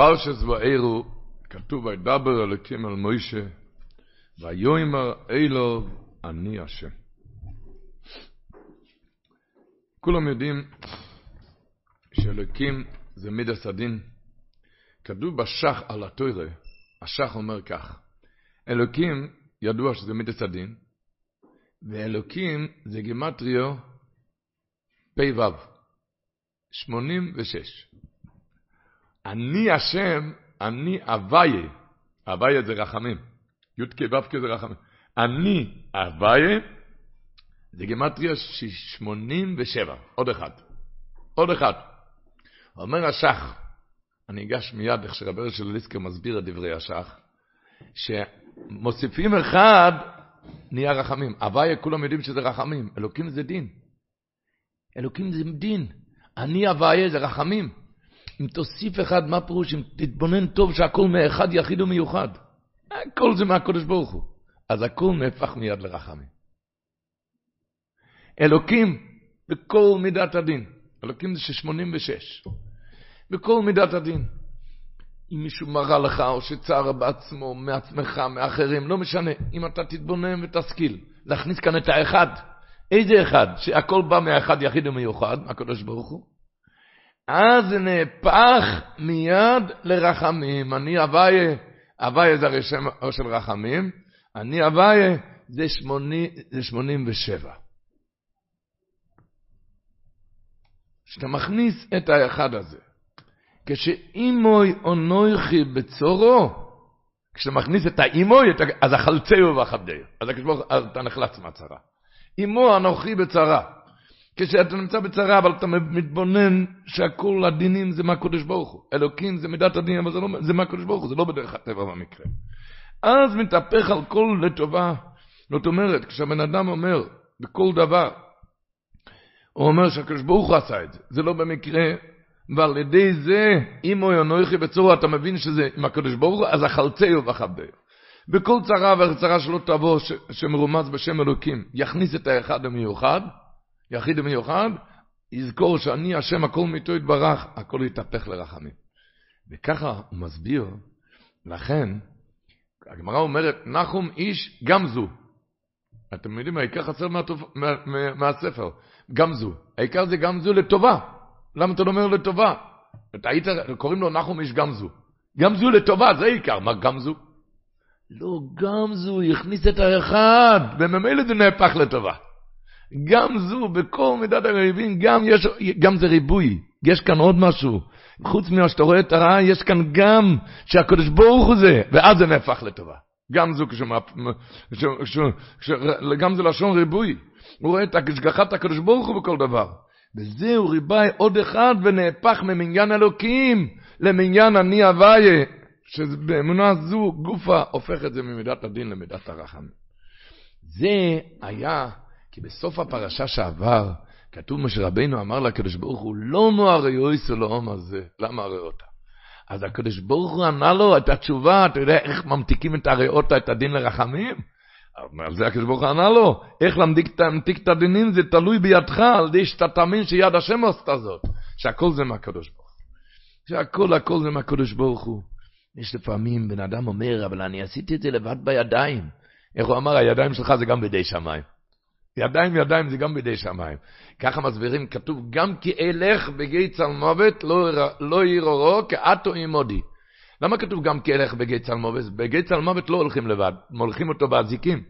בפרשס ואירו כתוב וידבר אלוקים על מוישה ויאמר אלו אני השם. כולם יודעים שאלוקים זה מידס הדין. כתוב בשח על התוירה, השח אומר כך, אלוקים ידוע שזה מידס הדין, ואלוקים זה גימטריו פ"ו, 86. אני השם, אני אביי, אביי זה רחמים, י"ק ו"ק זה רחמים. אני אביי, זה גימטריה 87, עוד אחד, עוד אחד. אומר השח, אני אגש מיד איך שרבר של ליסקר מסביר את דברי השח, שמוסיפים אחד, נהיה רחמים. הוויה כולם יודעים שזה רחמים, אלוקים זה דין. אלוקים זה דין. אני הוויה זה רחמים. אם תוסיף אחד, מה פירוש? אם תתבונן טוב שהכל מאחד יחיד ומיוחד. הכל זה מהקודש ברוך הוא. אז הכל נהפך מיד לרחמים. אלוקים בכל מידת הדין. אלוקים זה שמונים ושש. בכל מידת הדין. אם מישהו מראה לך או שצער בעצמו, מעצמך, מאחרים, לא משנה. אם אתה תתבונן ותשכיל להכניס כאן את האחד. איזה אחד? שהכל בא מהאחד יחיד ומיוחד, מהקדוש ברוך הוא. אז זה נהפך מיד לרחמים. אני הוויה, הוויה זה הרי שם של רחמים, אני הוויה זה, שמוני, זה שמונים ושבע. כשאתה מכניס את האחד הזה, כשאימוי אונויכי בצורו, כשאתה מכניס את האימוי, אז החלצהו ואחבדהו. אז אתה נחלץ מהצרה. אימו אנוכי בצרה. כשאתה נמצא בצרה, אבל אתה מתבונן שהכל הדינים זה מהקודש ברוך הוא. אלוקים זה מידת הדין, אבל זה, לא, זה מהקודש ברוך הוא, זה לא בדרך הטבע במקרה. אז מתהפך על כל לטובה. זאת אומרת, כשהבן אדם אומר בכל דבר, הוא אומר שהקדוש ברוך הוא עשה את זה, זה לא במקרה, ועל ידי זה, אם הוא ינוחי בצורה, אתה מבין שזה עם הקדוש ברוך הוא, אז אכלצהו וכבדהו. בכל צרה וצרה שלא תבוא, ש, שמרומז בשם אלוקים, יכניס את האחד המיוחד, יחיד ומיוחד, יזכור שאני השם הכל מאיתו יתברך, הכל יתהפך לרחמים. וככה הוא מסביר, לכן, הגמרא אומרת, נחום איש גם זו. אתם יודעים, העיקר חסר מהתופ... מה, מה, מהספר, גם זו. העיקר זה גם זו לטובה. למה אתה לא אומר לטובה? אתה היית, קוראים לו נחום איש גם זו. גם זו לטובה, זה העיקר. מה גם זו? לא, גם זו, הכניס את האחד, וממילא זה נהפך לטובה. גם זו, בכל מידת הריבים, גם, יש, גם זה ריבוי. יש כאן עוד משהו. חוץ ממה שאתה רואה את הרעה, יש כאן גם שהקדוש ברוך הוא זה, ואז זה נהפך לטובה. גם זו, כשמה, כש, כש, כש, גם זה לשון ריבוי. הוא רואה את השגחת הקדוש ברוך הוא בכל דבר. וזהו ריבאי עוד אחד ונהפך ממניין אלוקים למניין אני הוויה, שבאמונה זו גופה הופך את זה ממידת הדין למידת הרחם. זה היה כי בסוף הפרשה שעבר, כתוב משה רבינו אמר לקדוש ברוך הוא, לא מוארי אויסו לעום הזה, למה הרי אותה? אז הקדוש ברוך הוא ענה לו את התשובה, אתה יודע איך ממתיקים את הריאות, את הדין לרחמים? על זה הקדוש ברוך הוא ענה לו, איך להמתיק את הדינים זה תלוי בידך, על ידי שאתה תאמין שיד השם עשתה זאת, שהכל זה מהקדוש ברוך הוא. שהכל הכל זה מהקדוש ברוך הוא. יש לפעמים בן אדם אומר, אבל אני עשיתי את זה לבד בידיים. איך הוא אמר, הידיים שלך זה גם בידי שמיים. ידיים ידיים זה גם בידי שמיים. ככה מסבירים, כתוב, גם כי אלך בגי צלמוות לא, לא יראו כאתו עמודי. למה כתוב גם כי אלך בגי צלמוות? בגי צלמוות לא הולכים לבד, מולכים אותו באזיקים.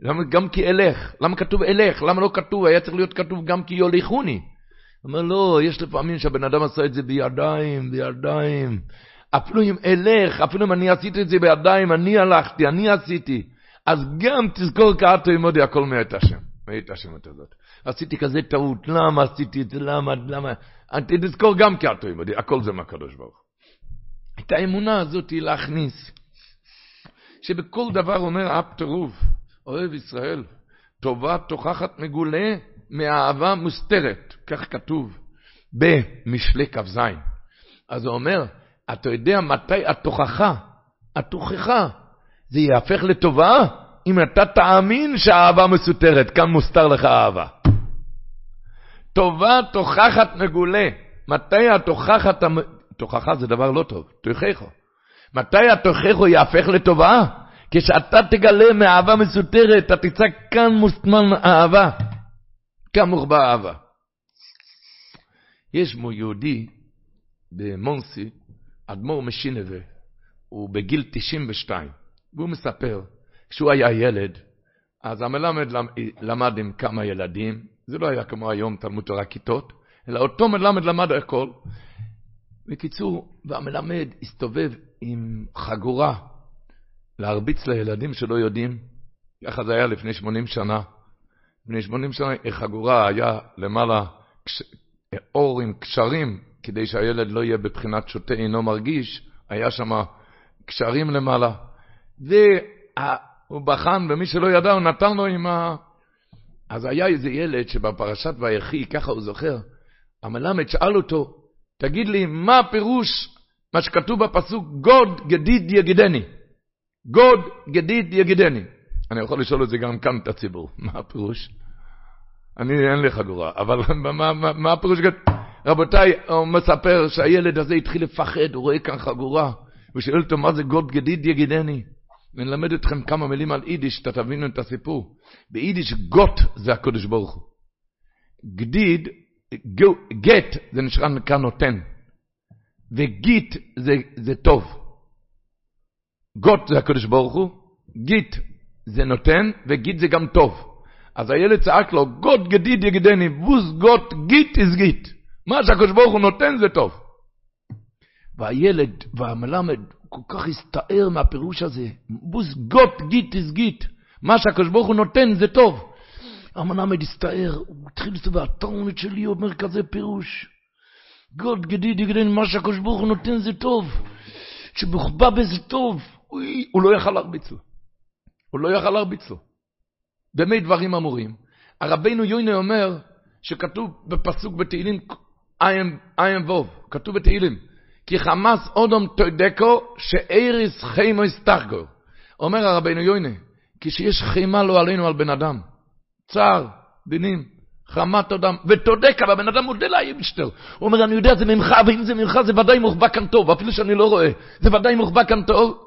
למה גם כי אלך? למה כתוב אלך? למה לא כתוב? היה צריך להיות כתוב גם כי יוליכוני. אומר, לא, יש לפעמים שהבן אדם עשה את זה בידיים, בידיים. אפילו אם אלך, אפילו אם אני עשיתי את זה בידיים, אני הלכתי, אני עשיתי. אז גם תזכור כאתו עמודי, הכל מאת השם. ראית השמות הזאת. עשיתי כזה טעות, למה עשיתי את זה, למה, למה? תזכור גם כי אתה יודע, הכל זה מהקדוש ברוך את האמונה הזאת היא להכניס, שבכל דבר אומר אב טירוף, אוהב ישראל, טובה תוכחת מגולה מאהבה מוסתרת, כך כתוב במשלי כ"ז. אז הוא אומר, אתה יודע מתי התוכחה, התוכחה, זה יהפך לטובה? אם אתה תאמין שהאהבה מסותרת, כאן מוסתר לך אהבה. טובה תוכחת מגולה. מתי התוכחת תוכחה זה דבר לא טוב, תוכחו. מתי התוכחו יהפך לטובה? כשאתה תגלה מאהבה מסותרת, אתה תצא כאן מוסתמן אהבה. כאן מוחבא אהבה. יש מו יהודי במונסי, אדמו"ר משינבה, הוא בגיל 92, והוא מספר, כשהוא היה ילד, אז המלמד למד עם כמה ילדים, זה לא היה כמו היום תלמוד תורה כיתות, אלא אותו מלמד למד הכל. בקיצור, והמלמד הסתובב עם חגורה להרביץ לילדים שלא יודעים, ככה זה היה לפני 80 שנה. לפני 80 שנה חגורה היה למעלה קש... אור עם קשרים, כדי שהילד לא יהיה בבחינת שותה אינו מרגיש, היה שם קשרים למעלה. והוא בחן, ומי שלא ידע, הוא נתן לו עם ה... אז היה איזה ילד שבפרשת ויחי, ככה הוא זוכר, המלמד שאל אותו, תגיד לי, מה הפירוש מה שכתוב בפסוק, גוד גדיד יגידני. גוד גדיד יגידני. אני יכול לשאול את זה גם כאן את הציבור, מה הפירוש? אני, אין לי חגורה, אבל מה, מה, מה הפירוש? רבותיי, הוא מספר שהילד הזה התחיל לפחד, הוא רואה כאן חגורה, הוא שואל אותו, מה זה גוד גדיד יגידני? ונלמד אתכם כמה מילים על יידיש, שאתה תבינו את הסיפור. ביידיש גאט זה הקודש ברוך הוא. גדיד, גיט, זה נשאר מכאן נותן. וגיט זה, זה טוב. גאט זה הקודש ברוך הוא, גיט זה נותן, וגיט זה גם טוב. אז הילד צעק לו, גוד גדיד יגידני, וואס גאט גיט איז גיט. מה שהקדוש ברוך הוא נותן זה טוב. והילד והמלמד כל כך הסתער מהפירוש הזה, בוז גוט גיט איז גיט. מה שהקדוש ברוך הוא נותן זה טוב. המלמד הסתער, הוא התחיל לסתובב, התלמוד שלי אומר כזה פירוש. גוד גדיד יגדני, מה שהקדוש ברוך הוא נותן זה טוב. שבוחבא בזה טוב. הוא לא יכל להרביץ לו. הוא לא יכל להרביץ לו. במי דברים אמורים. הרבינו יוינה אומר שכתוב בפסוק בתהילים, עין ווב, כתוב בתהילים, כי חמאס אודום תודקו שאיריס חיימו יסתחגו. אומר הרבינו יוינה, כשיש חיימה לא עלינו על בן אדם, צער, דינים, חמת אדם, ותודק, אבל הבן אדם מודה לאייבשטר. הוא אומר, אני יודע, זה ממך, ואם זה ממך, זה ודאי מוחבא כאן טוב, אפילו שאני לא רואה. זה ודאי מוחבא כאן טוב.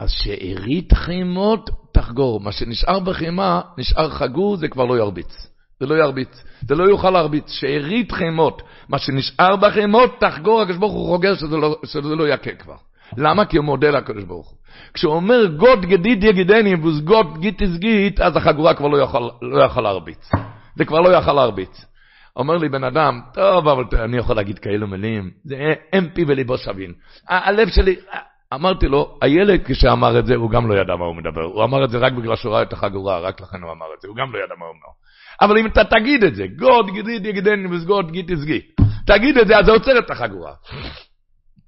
אז שארית חימות תחגור. מה שנשאר בחימה, נשאר חגור, זה כבר לא ירביץ. זה לא ירביץ. זה לא יוכל להרביץ. שארית חימות, מה שנשאר בחימות, תחגור, הקדוש ברוך הוא חוגר שזה לא, שזה לא יכה כבר. למה? כי הוא מודה לקדוש ברוך הוא. כשהוא אומר גוד גדיד יגידני וסגוד גיט הסגית, אז החגורה כבר לא יכול, לא יכול להרביץ. זה כבר לא יכל להרביץ. אומר לי בן אדם, טוב, אבל אני יכול להגיד כאלו מילים, זה אין פי וליבו שווין. הלב שלי, אמרתי לו, הילד כשאמר את זה, הוא גם לא ידע מה הוא מדבר. הוא אמר את זה רק בגלל שהוא ראה את החגורה, רק לכן הוא אמר את זה, הוא גם לא ידע מה הוא אומר. אבל אם אתה תגיד את זה, גוד גידי יגדני וסגוד גיט יסגי, תגיד את זה, אז זה עוצר את החגורה.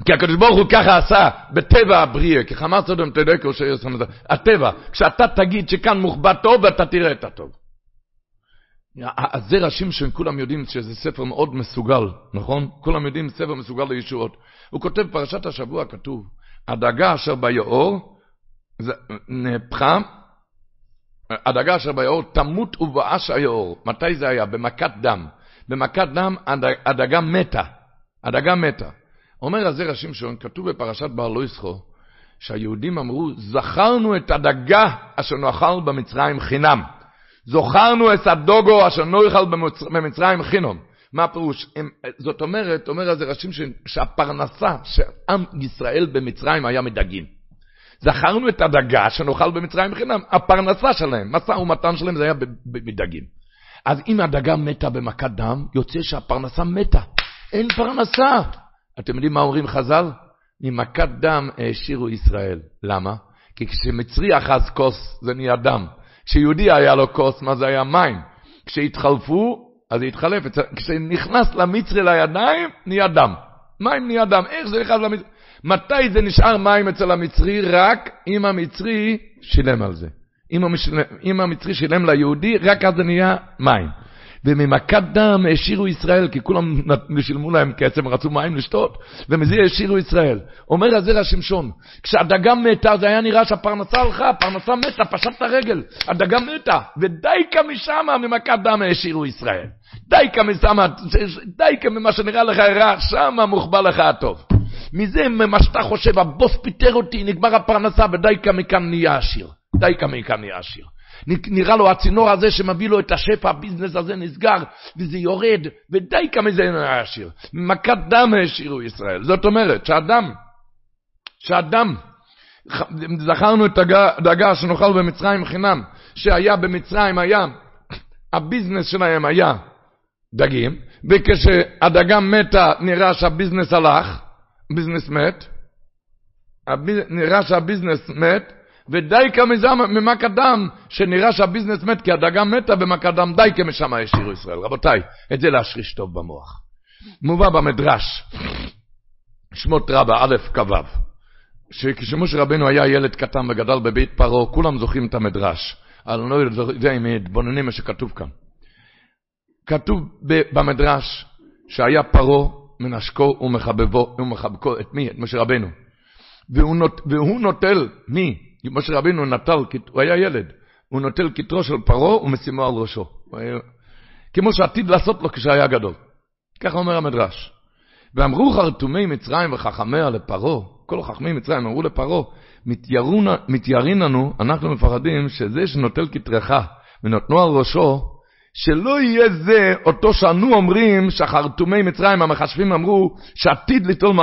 כי הקדוש ברוך הוא ככה עשה בטבע הבריאה, כי חמאס אדם תדקו שיוסם את זה, הטבע, כשאתה תגיד שכאן מוחבא טוב, אתה תראה את הטוב. הזרע שמשון, כולם יודעים שזה ספר מאוד מסוגל, נכון? כולם יודעים ספר מסוגל לישועות. הוא כותב, פרשת השבוע כתוב, הדגה אשר ביאור, נהפכה, הדגה אשר ביאור תמות ובאש היאור. מתי זה היה? במכת דם. במכת דם הדגה מתה. הדגה מתה. אומר הזרע שמשון, כתוב בפרשת בר לא יסחו, שהיהודים אמרו, זכרנו את הדגה אשר נאכל במצרים חינם. זוכרנו את הדוגו אשר נאכל במצרים חינום. מה הפירוש? זאת אומרת, אומר זה ראשים שהפרנסה עם ישראל במצרים היה מדגים. זכרנו את הדגה שנאכל במצרים חינם, הפרנסה שלהם, משא ומתן שלהם זה היה מדגים. אז אם הדגה מתה במכת דם, יוצא שהפרנסה מתה. אין פרנסה. אתם יודעים מה אומרים חז"ל? ממכת דם העשירו ישראל. למה? כי כשמצרי אחז כוס זה נהיה דם. כשיהודי היה לו כוס, מה זה היה? מים. כשהתחלפו, אז זה התחלף. כשנכנס למצרי לידיים, נהיה דם. מים נהיה דם. איך זה נכנס למצרי? מתי זה נשאר מים אצל המצרי? רק אם המצרי שילם על זה. אם, המשל... אם המצרי שילם ליהודי, רק אז זה נהיה מים. וממכת דם השאירו ישראל, כי כולם שילמו להם כסף, רצו מים לשתות, ומזה השאירו ישראל. אומר הזרע שמשון, כשהדגה מתה, זה היה נראה שהפרנסה הלכה, הפרנסה מתה, פשט את הרגל, הדגה מתה, ודייקה משמה ממכת דם השאירו ישראל. דייקה משמה, דייקה ממה שנראה לך רע, שמה מוחבא לך הטוב. מזה מה שאתה חושב, הבוס פיטר אותי, נגמר הפרנסה, ודייקה מכאן נהיה עשיר. דייקה מכאן נהיה עשיר. נראה לו הצינור הזה שמביא לו את השפע, הביזנס הזה נסגר, וזה יורד, ודייקה מזה נהיה עשיר. מכת דם העשירו ישראל. זאת אומרת, שאדם, שאדם, זכרנו את הדגה שנאכל במצרים חינם, שהיה במצרים, היה, הביזנס שלהם היה דגים, וכשהדגה מתה נראה שהביזנס הלך, ביזנס מת, נראה שהביזנס מת, ודי כמזה ממקדם, שנראה שהביזנס מת כי הדגה מתה במקדם די כמשם השאירו ישראל. רבותיי, את זה להשריש טוב במוח. מובא במדרש, שמות רבה, א' כ"ו, שכשמשה רבנו היה ילד קטן וגדל בבית פרעה, כולם זוכרים את המדרש. אני לא יודע אם מתבוננים מה שכתוב כאן. כתוב במדרש שהיה פרעה מנשקו ומחבבו, ומחבקו את מי? את משה רבנו. והוא, נות, והוא נוטל, מי? משה רבנו נטל, הוא היה ילד, הוא נוטל כתרו של פרעה ומשימו על ראשו. כמו שעתיד לעשות לו כשהיה גדול. ככה אומר המדרש. ואמרו חרטומי מצרים וחכמיה לפרעה, כל חכמי מצרים אמרו לפרעה, מתיירין לנו, אנחנו מפחדים שזה שנוטל כתרך ונותנו על ראשו, שלא יהיה זה אותו שאנו אומרים שהחרטומי מצרים, המחשבים אמרו שעתיד ליטול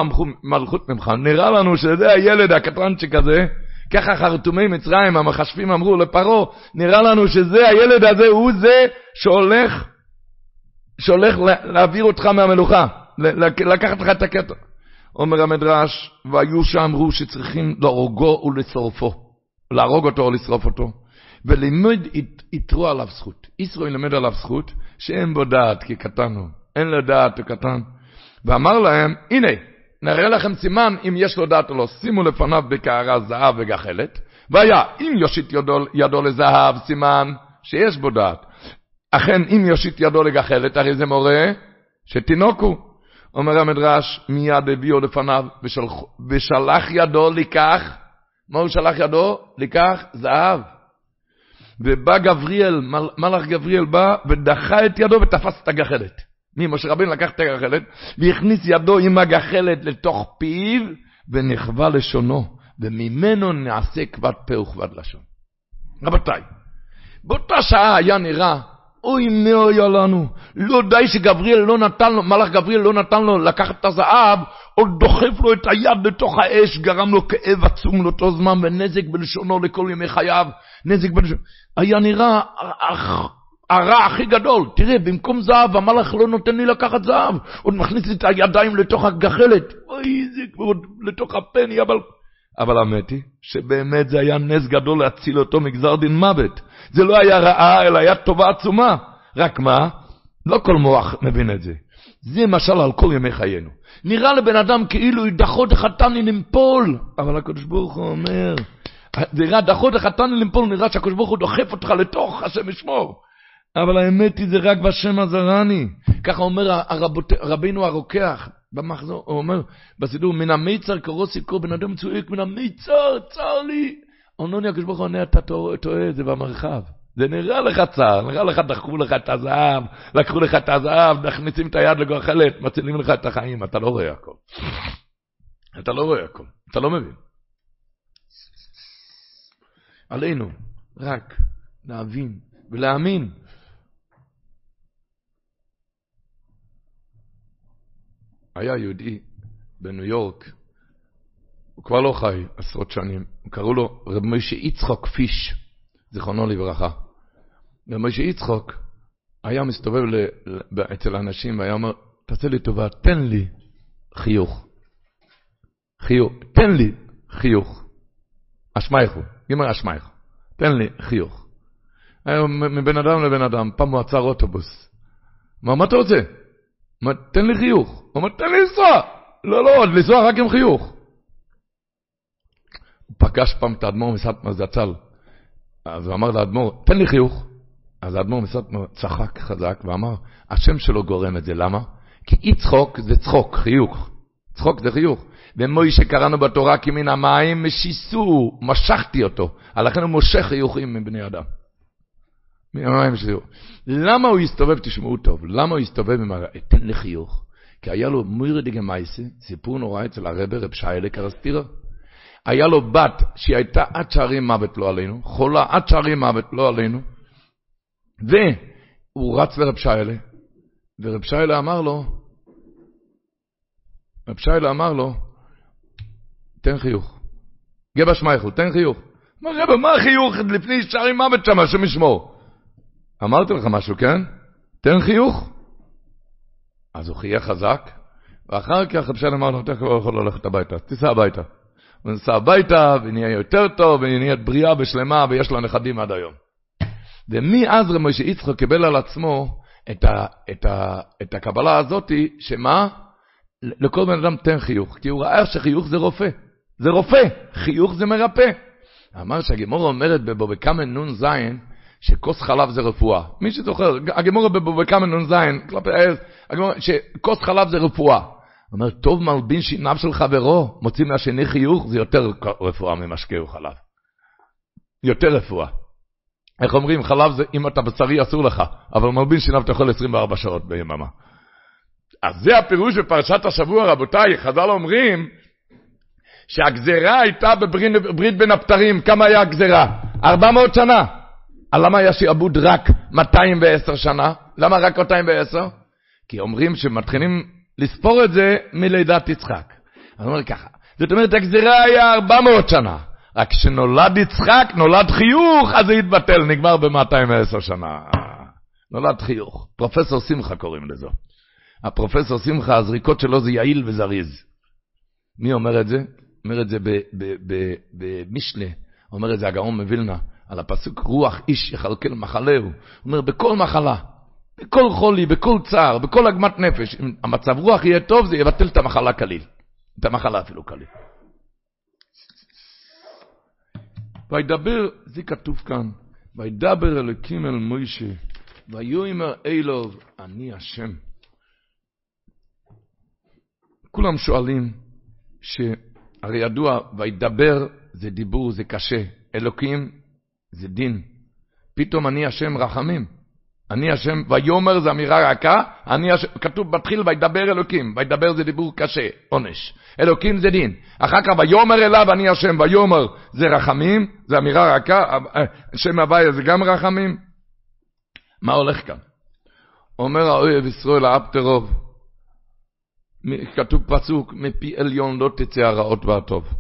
מלכות ממך. נראה לנו שזה הילד הקטנצ'יק הזה, ככה חרטומי מצרים, המחשבים אמרו לפרעה, נראה לנו שזה הילד הזה, הוא זה שהולך, שהולך להעביר אותך מהמלוכה, לקחת לך את הקטע. אומר המדרש, והיו שאמרו שצריכים להורגו ולשרופו, להרוג אותו או לשרוף אותו. ולימוד יתרו עליו זכות. ישרו ילמד עליו זכות, שאין בו דעת כי קטן הוא. אין לו דעת וקטן. ואמר להם, הנה, נראה לכם סימן אם יש לו דעת או לא. שימו לפניו בקערה זהב וגחלת. והיה, אם יושיט ידו, ידו לזהב, סימן שיש בו דעת. אכן, אם יושיט ידו לגחלת, הרי זה מורה שתינוק הוא. אומר המדרש, מיד הביאו לפניו, ושלח, ושלח ידו לקח, מה הוא שלח ידו? לקח זהב. ובא גבריאל, מל, מלאך גבריאל בא ודחה את ידו ותפס את הגחלת. מי? משה רבינו לקח את הגחלת והכניס ידו עם הגחלת לתוך פיו ונכווה לשונו, וממנו נעשה כבד פה וכבד לשון. רבותיי, באותה שעה היה נראה אוי מאוי לנו, לא די שגבריאל לא נתן לו, מלאך גבריאל לא נתן לו לקחת את הזהב, עוד דוחף לו את היד לתוך האש, גרם לו כאב עצום לאותו זמן ונזק בלשונו לכל ימי חייו, נזק בלשונו. היה נראה הרע הכי גדול. תראה, במקום זהב, המלאך לא נותן לי לקחת זהב, עוד מכניס את הידיים לתוך הגחלת. אוי, זה כבר לתוך הפני, אבל... אבל האמת היא שבאמת זה היה נס גדול להציל אותו מגזר דין מוות. זה לא היה רעה, אלא היה טובה עצומה. רק מה? לא כל מוח מבין את זה. זה משל על כל ימי חיינו. נראה לבן אדם כאילו דחות החתני לנפול, אבל הקדוש ברוך הוא אומר, נראה דחות החתני לנפול, נראה שהקדוש ברוך הוא דוחף אותך לתוך השם ישמור. אבל האמת היא זה רק בשם עזרני. ככה אומר הרבות, רבינו הרוקח במחזור, הוא אומר בסידור, מן המיצר קרוא סיכור, בן אדם צועק מן המיצר, צר לי. עונוני הקדוש ברוך הוא עונה, אתה טועה, זה במרחב. זה נראה לך צר, נראה לך דחו לך את הזהב, לקחו לך את הזהב, מכניסים את היד לגוחלת, מצילים לך את החיים, אתה לא רואה הכל. אתה לא רואה הכל, אתה לא מבין. עלינו רק להבין ולהאמין. היה יהודי בניו יורק, הוא כבר לא חי עשרות שנים, קראו לו רב משה יצחוק פיש, זיכרונו לברכה. רב משה יצחוק היה מסתובב אצל אנשים והיה אומר, תעשה לי טובה, תן לי חיוך. חיוך, תן לי חיוך. אשמייכו, גמר אשמייכו, תן לי חיוך. היה מבן אדם לבן אדם, פעם הוא עצר אוטובוס. מה, מה אתה רוצה? מה, תן לי חיוך. הוא אומר, תן לי לנסוע. לא, לא, לנסוע רק עם חיוך. הוא פגש פעם את האדמו"ר מסטמר זצ"ל. אז הוא אמר לאדמו"ר, תן לי חיוך. אז האדמו"ר מסטמר צחק חזק ואמר, השם שלו גורם את זה, למה? כי אי צחוק זה צחוק, חיוך. צחוק זה חיוך. ומוישה קראנו בתורה כי מן המים משיסו, משכתי אותו. לכן הוא מושך חיוכים מבני אדם. מן המים משיסו. למה הוא הסתובב, תשמעו טוב, למה הוא הסתובב עם ה... תן לי חיוך. כי היה לו מוירדי גמייסה, סיפור נורא אצל הרבר, רב שיילה קרספירה. היה לו בת שהיא הייתה עד שערי מוות לא עלינו, חולה עד שערי מוות לא עלינו, והוא רץ לרב שיילה, ורב שיילה אמר לו, רב שיילה אמר לו, תן חיוך. גבע שמייכל, תן חיוך. מה רבא, מה החיוך לפני שערי מוות שם, השם ישמור? אמרתי לך משהו, כן? תן חיוך. אז הוא חייך חזק, ואחר כך שיילה אמר לו, תכף הוא יכול ללכת הביתה, תיסע הביתה. הוא נסע הביתה, ונהיה יותר טוב, ונהיה בריאה ושלמה, ויש לו נכדים עד היום. ומאז רב משה יצחק קיבל על עצמו את, ה, את, ה, את הקבלה הזאת, שמה? לכל בן אדם תן חיוך, כי הוא ראה שחיוך זה רופא. זה רופא, חיוך זה מרפא. אמר שהגימורה אומרת בבובקמן נ"ז, שכוס חלב זה רפואה. מי שזוכר, הגימורה בבובקמן נ"ז, כלפי העז, שכוס חלב זה רפואה. אומר, טוב מלבין שיניו של חברו, מוציא מהשני חיוך, זה יותר רפואה ממשקה וחלב. יותר רפואה. איך אומרים, חלב זה, אם אתה בשרי אסור לך, אבל מלבין שיניו אתה יכול 24 שעות ביממה. אז זה הפירוש בפרשת השבוע, רבותיי, חז"ל אומרים שהגזרה הייתה בברית בין הפטרים, כמה היה הגזרה? 400 שנה. למה היה שעבוד רק 210 שנה? למה רק 210? כי אומרים שמתחילים לספור את זה מלידת יצחק. אני אומר ככה, זאת אומרת, הגזירה היה 400 שנה. רק כשנולד יצחק, נולד חיוך, אז זה התבטל, נגמר ב-210 שנה. נולד חיוך. פרופסור שמחה קוראים לזה. הפרופסור שמחה, הזריקות שלו זה יעיל וזריז. מי אומר את זה? אומר את זה במשנה, אומר את זה הגאון מווילנה, על הפסוק רוח איש יכלכל מחלהו. הוא אומר, בכל מחלה, בכל חולי, בכל צער, בכל עגמת נפש, אם המצב רוח יהיה טוב, זה יבטל את המחלה כליל. את המחלה אפילו כליל. וידבר, זה כתוב כאן, וידבר אלוקים אל מוישה, ויאמר אלוב, אני השם. כולם שואלים, שהרי ידוע, וידבר זה דיבור, זה קשה, אלוקים זה דין. פתאום אני השם רחמים. אני השם, ויאמר זה אמירה רכה, אני השם, כתוב, מתחיל וידבר אלוקים, וידבר זה דיבור קשה, עונש. אלוקים זה דין. אחר כך ויאמר אליו אני השם, ויאמר זה רחמים, זה אמירה רכה, שם הוויה זה גם רחמים. מה הולך כאן? אומר האויב ישראל האפטרוב, כתוב פסוק, מפי עליון לא תצא הרעות והטוב.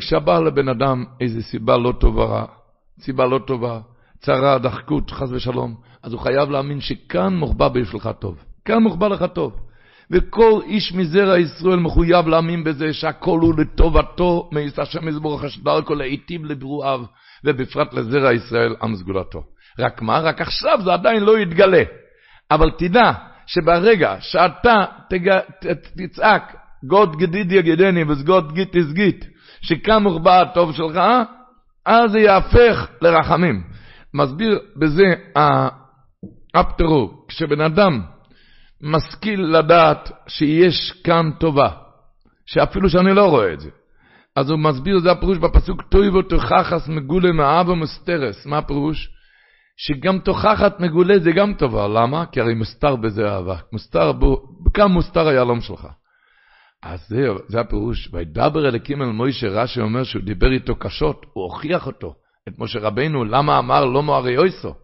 כשבא לבן אדם איזו סיבה לא טובה, סיבה לא טובה, צרה, דחקות, חס ושלום, אז הוא חייב להאמין שכאן מוחבא בשבילך טוב. כאן מוחבא לך טוב. וכל איש מזרע ישראל מחויב להאמין בזה שהכל הוא לטובתו, מעיס השם מזבורך דרכו להיטיב לברואיו, ובפרט לזרע ישראל עם סגולתו. רק מה? רק עכשיו זה עדיין לא יתגלה. אבל תדע שברגע שאתה תג... תצעק גוד גדיד יגדני וסגוד גיט תסגית, שכאן מוחבא הטוב שלך, אז זה יהפך לרחמים. מסביר בזה האפטרו, כשבן אדם משכיל לדעת שיש כאן טובה, שאפילו שאני לא רואה את זה, אז הוא מסביר, זה הפירוש בפסוק, טויבו תוכחס מגולה מאבו מסתרס. מה הפירוש? שגם תוכחת מגולה זה גם טובה. למה? כי הרי מוסתר בזה אהבה. מוסתר בו, כמה מוסתר היהלום שלך. אז זה, זה הפירוש. וידבר אליקים אל מוישה, רש"י אומר שהוא דיבר איתו קשות, הוא הוכיח אותו. את משה רבינו, למה אמר לא מוארי אויסו?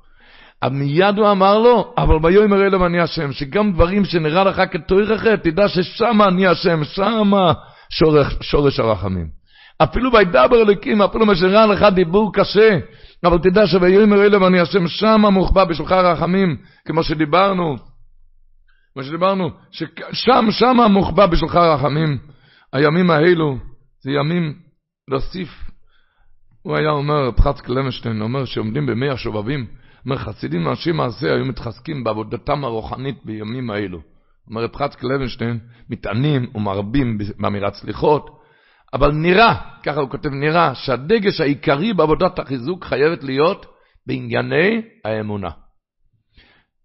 מיד הוא אמר לו, אבל ביום אלו אני השם, שגם דברים שנראה לך כתוירך, תדע ששמה אני השם, שמה שורש, שורש הרחמים. אפילו וידבר אלוקים, אפילו מה לך דיבור קשה, אבל תדע שביום אלו אני השם, שמה מוחבא בשולך הרחמים, כמו שדיברנו, כמו שדיברנו, ששם, שמה מוחבא בשולך הרחמים. הימים האלו זה ימים להוסיף הוא היה אומר, פחץ קלמשטיין, אומר שעומדים במי השובבים, אומר, חסידים אנשים מעשה היו מתחזקים בעבודתם הרוחנית בימים האלו. אומר, פחץ קלמשטיין, מתענים ומרבים באמירת סליחות, אבל נראה, ככה הוא כותב, נראה שהדגש העיקרי בעבודת החיזוק חייבת להיות בענייני האמונה.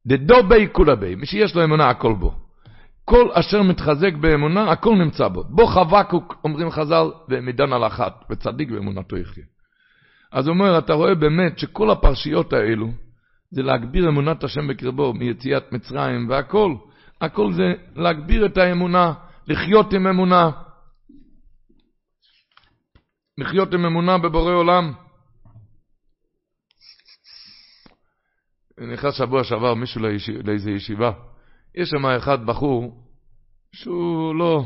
דדו בי כולה בי, מי שיש לו אמונה הכל בו. כל אשר מתחזק באמונה, הכל נמצא בו. בו חבקוק, אומרים חז"ל, ומדן על אחת, וצדיק באמונתו יחיה. אז הוא אומר, אתה רואה באמת שכל הפרשיות האלו, זה להגביר אמונת השם בקרבו, מיציאת מצרים והכל. הכל זה להגביר את האמונה, לחיות עם אמונה. לחיות עם אמונה בבורא עולם. נכנס שבוע שעבר מישהו לאיזו ישיבה. יש שם אחד בחור שהוא לא...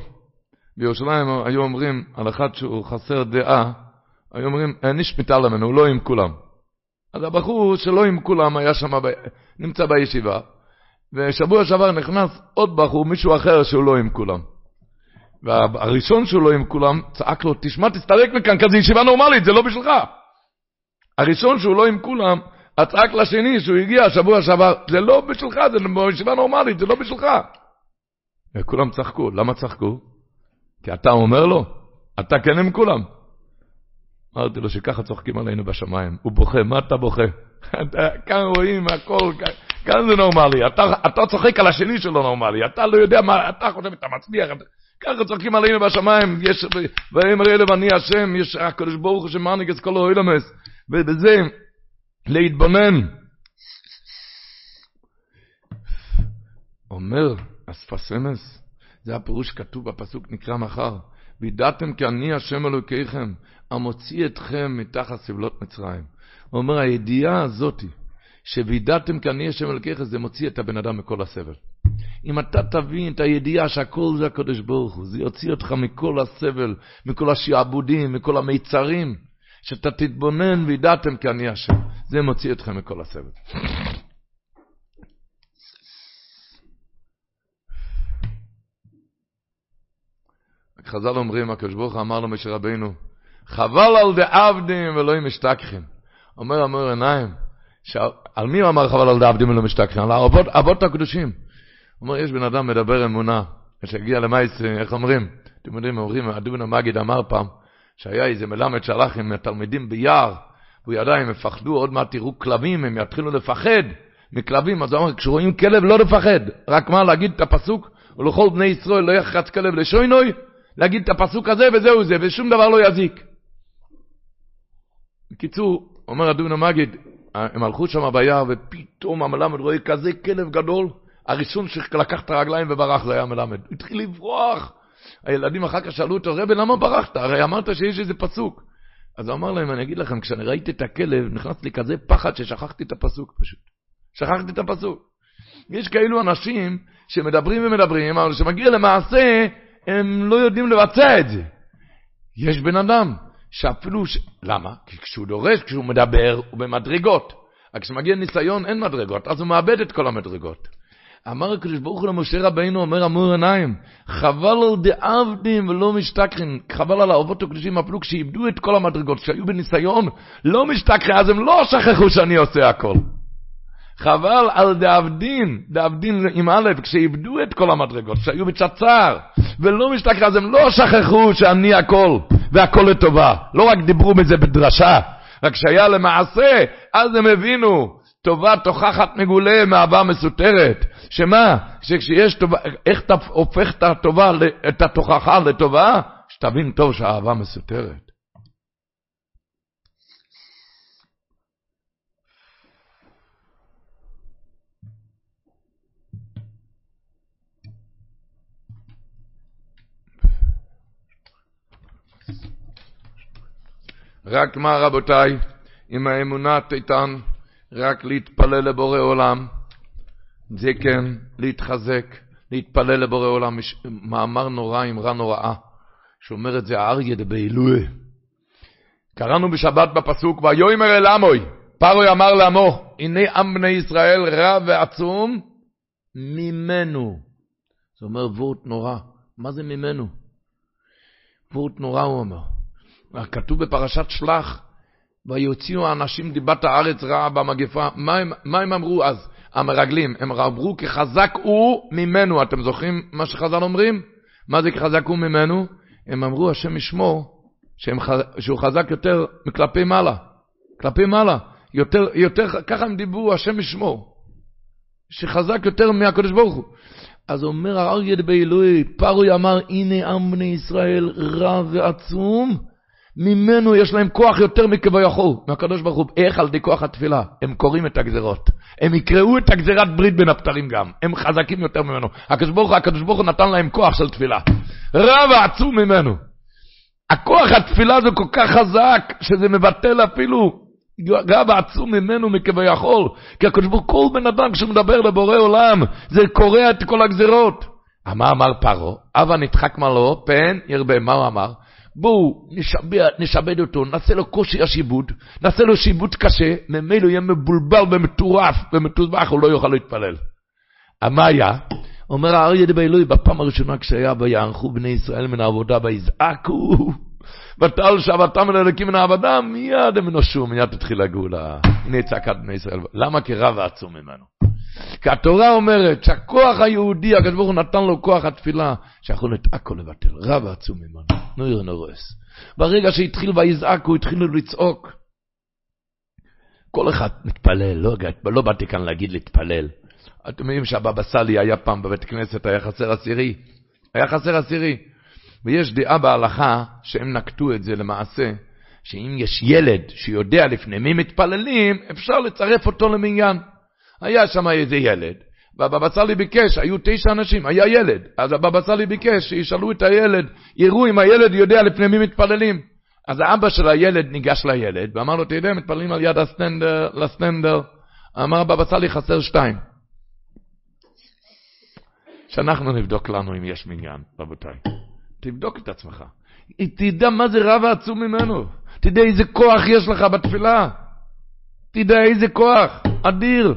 בירושלים היו אומרים על אחד שהוא חסר דעה, היו אומרים, מתעלם ממנו, הוא לא עם כולם. אז הבחור שלא עם כולם היה שם, ב... נמצא בישיבה, ושבוע שעבר נכנס עוד בחור, מישהו אחר שהוא לא עם כולם. והראשון לא עם כולם צעק לו, תשמע, תסתלק מכאן, כזה ישיבה נורמלית, זה לא בשבילך. הראשון שהוא לא עם כולם, הצעק לשני שהוא הגיע שבוע שעבר, זה לא בשבילך, זה בישיבה נורמלית, זה לא בשבילך. וכולם צחקו, למה צחקו? כי אתה אומר לו, אתה כן עם כולם. אמרתי לו שככה צוחקים עלינו בשמיים. הוא בוכה, מה אתה בוכה? כאן רואים הכל, כאן זה נורמלי. אתה, אתה צוחק על השני שלא נורמלי, אתה לא יודע מה, אתה חושב, אתה מצליח. ככה צוחקים עלינו בשמיים, יש, ויאמר אלו ואני השם, יש הקדוש ברוך הוא שמעניק את כל האוילמס, ובזה להתבונן. אומר אספסמס, זה הפירוש שכתוב בפסוק נקרא מחר, וידעתם כי אני השם אלוקיכם, המוציא אתכם מתחת סבלות מצרים. הוא אומר, הידיעה הזאתי, שווידעתם כי אני השם אלוקיכם, זה מוציא את הבן אדם מכל הסבל. אם אתה תבין את הידיעה שהכל זה הקדוש ברוך הוא, זה יוציא אותך מכל הסבל, מכל השעבודים, מכל המיצרים, שאתה תתבונן וידעתם כי אני השם. זה מוציא אתכם מכל הסבל. חז"ל אומרים, הקדוש ברוך הוא אמר למשה רבינו, חבל על דעבדים ולא עם משתכחים. אומר אמור עיניים, על מי הוא אמר חבל על דעבדים ולא משתכחים? על האבות, הקדושים. הוא אומר, יש בן אדם מדבר אמונה, כשהגיע למייס, איך אומרים? אתם יודעים, אומרים, אדון המגיד אמר פעם, שהיה איזה מלמד שהלך עם התלמידים ביער, והוא ידע, הם יפחדו, עוד מעט תראו כלבים, הם יתחילו לפחד מכלבים, אז הוא אמר, כשרואים כלב לא לפחד, רק מה, להגיד את הפסוק, ולכל בני ישראל לא יחץ כלב לשוינוי, להגיד את הפסוק הזה וזהו זה, ושום דבר לא יזיק. בקיצור, אומר אדון המגיד, הם הלכו שם ביער, ופתאום המלמד רואה כזה כלב גדול, הראשון שלקח את הרגליים וברח זה היה המלמד. הוא התחיל לברוח. הילדים אחר כך שאלו אותו, רבי, למה ברחת? הרי אמרת שיש איזה פסוק. אז הוא אמר להם, אני אגיד לכם, כשאני ראיתי את הכלב, נכנס לי כזה פחד ששכחתי את הפסוק פשוט. שכחתי את הפסוק. יש כאלו אנשים שמדברים ומדברים, אבל כשמגיע למעשה, הם לא יודעים לבצע את זה. יש בן אדם שאפילו, ש... למה? כי כשהוא דורש, כשהוא מדבר, הוא במדרגות. רק כשמגיע ניסיון אין מדרגות, אז הוא מאבד את כל המדרגות. אמר הקדוש ברוך הוא למשה רבינו, אומר אמור עיניים, חבל על דעבדים ולא משתכחים, חבל על האבות הקדושים אפילו כשאיבדו את כל המדרגות, כשהיו בניסיון, לא משתכחים, אז הם לא שכחו שאני עושה הכל. חבל על דעבדין, דעבדין עם א', כשאיבדו את כל המדרגות, כשהיו בצצר, ולא משתכחים, אז הם לא שכחו שאני הכל, והכל לטובה. לא רק דיברו מזה בדרשה, רק כשהיה למעשה, אז הם הבינו. טובה תוכחת מגולה מאהבה מסותרת. שמה? שכשיש טובה, איך אתה הופך את הטובה, את התוכחה לטובה? שתבין טוב שהאהבה מסותרת. רק מה רבותיי, עם האמונה תיתן, רק להתפלל לבורא עולם, זה כן, להתחזק, להתפלל לבורא עולם. יש מאמר נורא, אמרה נוראה, שאומר את זה האריה דבעילוי. קראנו בשבת בפסוק, ויאמר אל עמוי, פרוי אמר לעמו, הנה עם בני ישראל רע ועצום ממנו. זה אומר וורט נורא. מה זה ממנו? וורט נורא הוא אומר. כתוב בפרשת שלח, ויוציאו האנשים דיבת הארץ רעה במגפה. מה הם, מה הם אמרו אז, המרגלים? הם אמרו כחזק הוא ממנו. אתם זוכרים מה שחז"ל אומרים? מה זה כחזק הוא ממנו? הם אמרו השם ישמור שהם, שהוא חזק יותר מכלפי מעלה. כלפי מעלה. יותר, יותר, ככה הם דיברו, השם ישמור. שחזק יותר מהקדוש ברוך הוא. אז אומר האריה דבעילוי, פרוי אמר, הנה עם בני ישראל רע ועצום, ממנו יש להם כוח יותר מכביכול, מהקדוש ברוך הוא. איך על ידי כוח התפילה? הם קוראים את הגזרות. הם יקראו את הגזירת ברית בין הפתרים גם. הם חזקים יותר ממנו. הקדוש ברוך הקדוש ברוך הוא נתן להם כוח של תפילה. רב עצום ממנו. הכוח התפילה זה כל כך חזק, שזה מבטל אפילו רב עצום ממנו מכביכול. כי הקדוש ברוך כל בן אדם כשהוא מדבר לבורא עולם, זה קורע את כל הגזירות. מה אמר פרעה? אבא נדחק מלו, פן ירבה. מה הוא אמר? בואו נשבד אותו, נעשה לו קושי השיבוד, נעשה לו שיבוד קשה, ממילא יהיה מבולבל ומטורף ומטובח, הוא לא יוכל להתפלל. מה היה? אומר האריה דבאלוי, בפעם הראשונה כשהיה ויערכו בני ישראל מן העבודה ויזעקו, ותעל שבתם אל אלוקים מן העבודה, מיד הם נושעו, מיד תתחיל הגאולה. הנה צעקת בני ישראל. למה? כי רב עצום ממנו. כי התורה אומרת שהכוח היהודי, הקדוש ברוך הוא נתן לו כוח התפילה, שיכול את הכל לבטל. רב עצום ממנו, נויר נורס. ברגע שהתחיל ויזעקו, התחילו לצעוק. כל אחד מתפלל, לא, לא באתי כאן להגיד להתפלל. אתם יודעים שהבבא סאלי היה פעם בבית כנסת, היה חסר עשירי. היה חסר עשירי. ויש דעה בהלכה שהם נקטו את זה למעשה, שאם יש ילד שיודע לפני מי מתפללים, אפשר לצרף אותו למניין. היה שם איזה ילד, והבבא סאלי ביקש, היו תשע אנשים, היה ילד, אז הבבא סאלי ביקש שישאלו את הילד, יראו אם הילד יודע לפני מי מתפללים. אז האבא של הילד ניגש לילד, ואמר לו, יודע, מתפללים על יד הסטנדר, לסטנדר. אמר הבבא סאלי, חסר שתיים. שאנחנו נבדוק לנו אם יש מניין, רבותיי. תבדוק את עצמך. תדע מה זה רב העצום ממנו. תדע איזה כוח יש לך בתפילה. תדע איזה כוח, אדיר.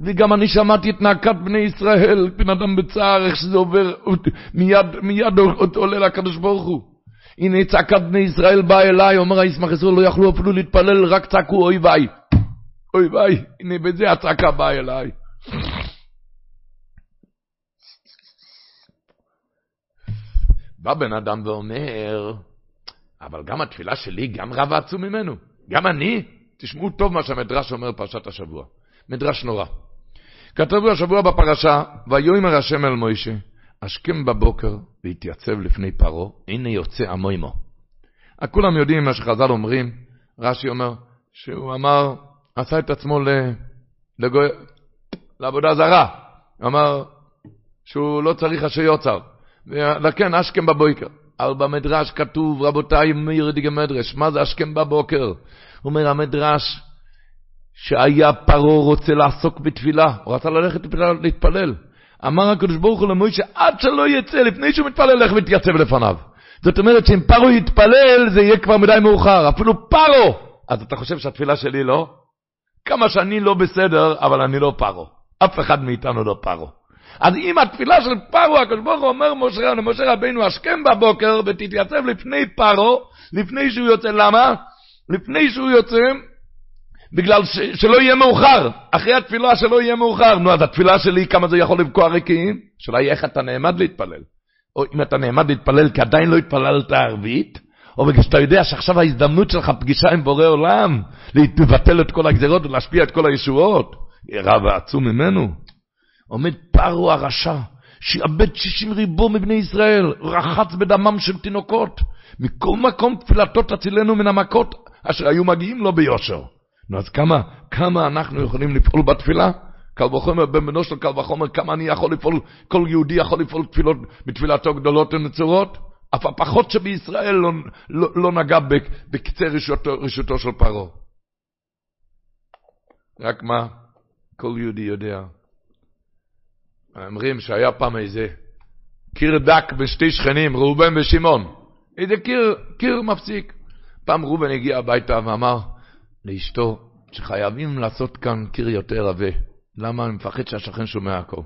וגם אני שמעתי את נאקת בני ישראל, בן אדם בצער, איך שזה עובר, מיד, מיד עולה לקדוש ברוך הוא. הנה צעקת בני ישראל באה אליי, אומר הישמח ישראל, לא יכלו אפילו להתפלל, רק צעקו אוי ויי. אוי ויי, הנה בזה הצעקה באה אליי. בא בן אדם ואומר, אבל גם התפילה שלי, גם רב עצום ממנו. גם אני, תשמעו טוב מה שהמדרש אומר פרשת השבוע. מדרש נורא. כתבו השבוע בפרשה, ויאמר השם אל מוישה, השכם בבוקר והתייצב לפני פרעה, הנה יוצא עמו עמו. כולם יודעים מה שחז"ל אומרים, רש"י אומר, שהוא אמר, עשה את עצמו לגו... לעבודה זרה. אמר שהוא לא צריך אשר יוצר. וכן, השכם בבוקר. אבל במדרש כתוב, רבותיי, מאיר דיגה מדרש, מה זה השכם בבוקר? אומר, המדרש, שהיה פרעה רוצה לעסוק בתפילה, הוא רצה ללכת להתפלל. אמר הקדוש ברוך הוא למוישה, עד שלא יצא, לפני שהוא מתפלל, לך ותתייצב לפניו. זאת אומרת שאם פרעה יתפלל, זה יהיה כבר מדי מאוחר. אפילו פרעה! אז אתה חושב שהתפילה שלי לא? כמה שאני לא בסדר, אבל אני לא פרעה. אף אחד מאיתנו לא פרעה. אז אם התפילה של פרעה, הקדוש ברוך הוא אומר משה, למשה רבינו, השכם בבוקר ותתייצב לפני פרעה, לפני שהוא יוצא. למה? לפני שהוא יוצא, בגלל ש, שלא יהיה מאוחר. אחרי התפילה שלא יהיה מאוחר. נו, אז התפילה שלי, כמה זה יכול לפגוע ריקים? השאלה היא איך אתה נעמד להתפלל. או אם אתה נעמד להתפלל כי עדיין לא התפללת ערבית, או בגלל שאתה יודע שעכשיו ההזדמנות שלך פגישה עם בורא עולם, לבטל את כל הגזרות ולהשפיע את כל הישועות. רב עצום ממנו. עומד פרעה הרשע, שאיבד שישים ריבו מבני ישראל, רחץ בדמם של תינוקות. מכל מקום תפילתו תצילנו מן המכות אשר היו מגיעים לו ביושר. נו, אז כמה, כמה אנחנו יכולים לפעול בתפילה? קל וחומר, בן בנו של קל וחומר, כמה אני יכול לפעול, כל יהודי יכול לפעול תפילות בתפילתו גדולות ונצורות? אף הפחות שבישראל לא, לא, לא נגע בקצה רשותו, רשותו של פרעה. רק מה? כל יהודי יודע. אומרים שהיה פעם איזה קיר דק בשתי שכנים, ראובן ושמעון. איזה קיר, קיר מפסיק. פעם ראובן הגיע הביתה ואמר, לאשתו שחייבים לעשות כאן קיר יותר עבה. למה? אני מפחד שהשכן שומע הכל.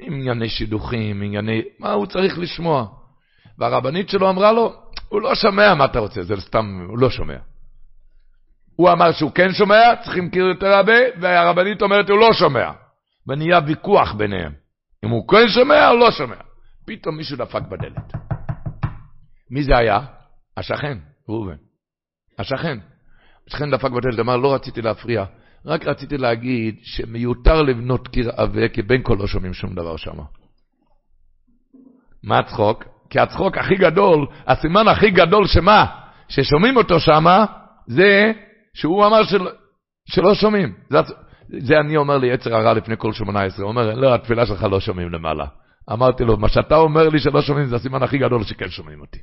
ענייני שידוכים, ענייני... מה הוא צריך לשמוע? והרבנית שלו אמרה לו, הוא לא שומע מה אתה רוצה, זה סתם, הוא לא שומע. הוא אמר שהוא כן שומע, צריכים קיר יותר הרבה, והרבנית אומרת, הוא לא שומע. ונהיה ויכוח ביניהם. אם הוא כן שומע או לא שומע. פתאום מישהו דפק בדלת. מי זה היה? השכן, ראובן. השכן. השכן דפק בדלת, אמר, לא רציתי להפריע, רק רציתי להגיד שמיותר לבנות קיר עבה, כי בין כה לא שומעים שום דבר שם. מה הצחוק? כי הצחוק הכי גדול, הסימן הכי גדול שמה? ששומעים אותו שמה, זה שהוא אמר של, שלא שומעים. זה, זה אני אומר לי יצר הרע לפני כל שמונה עשרה, הוא אומר, לא, התפילה שלך לא שומעים למעלה. אמרתי לו, מה שאתה אומר לי שלא שומעים זה הסימן הכי גדול שכן שומעים אותי.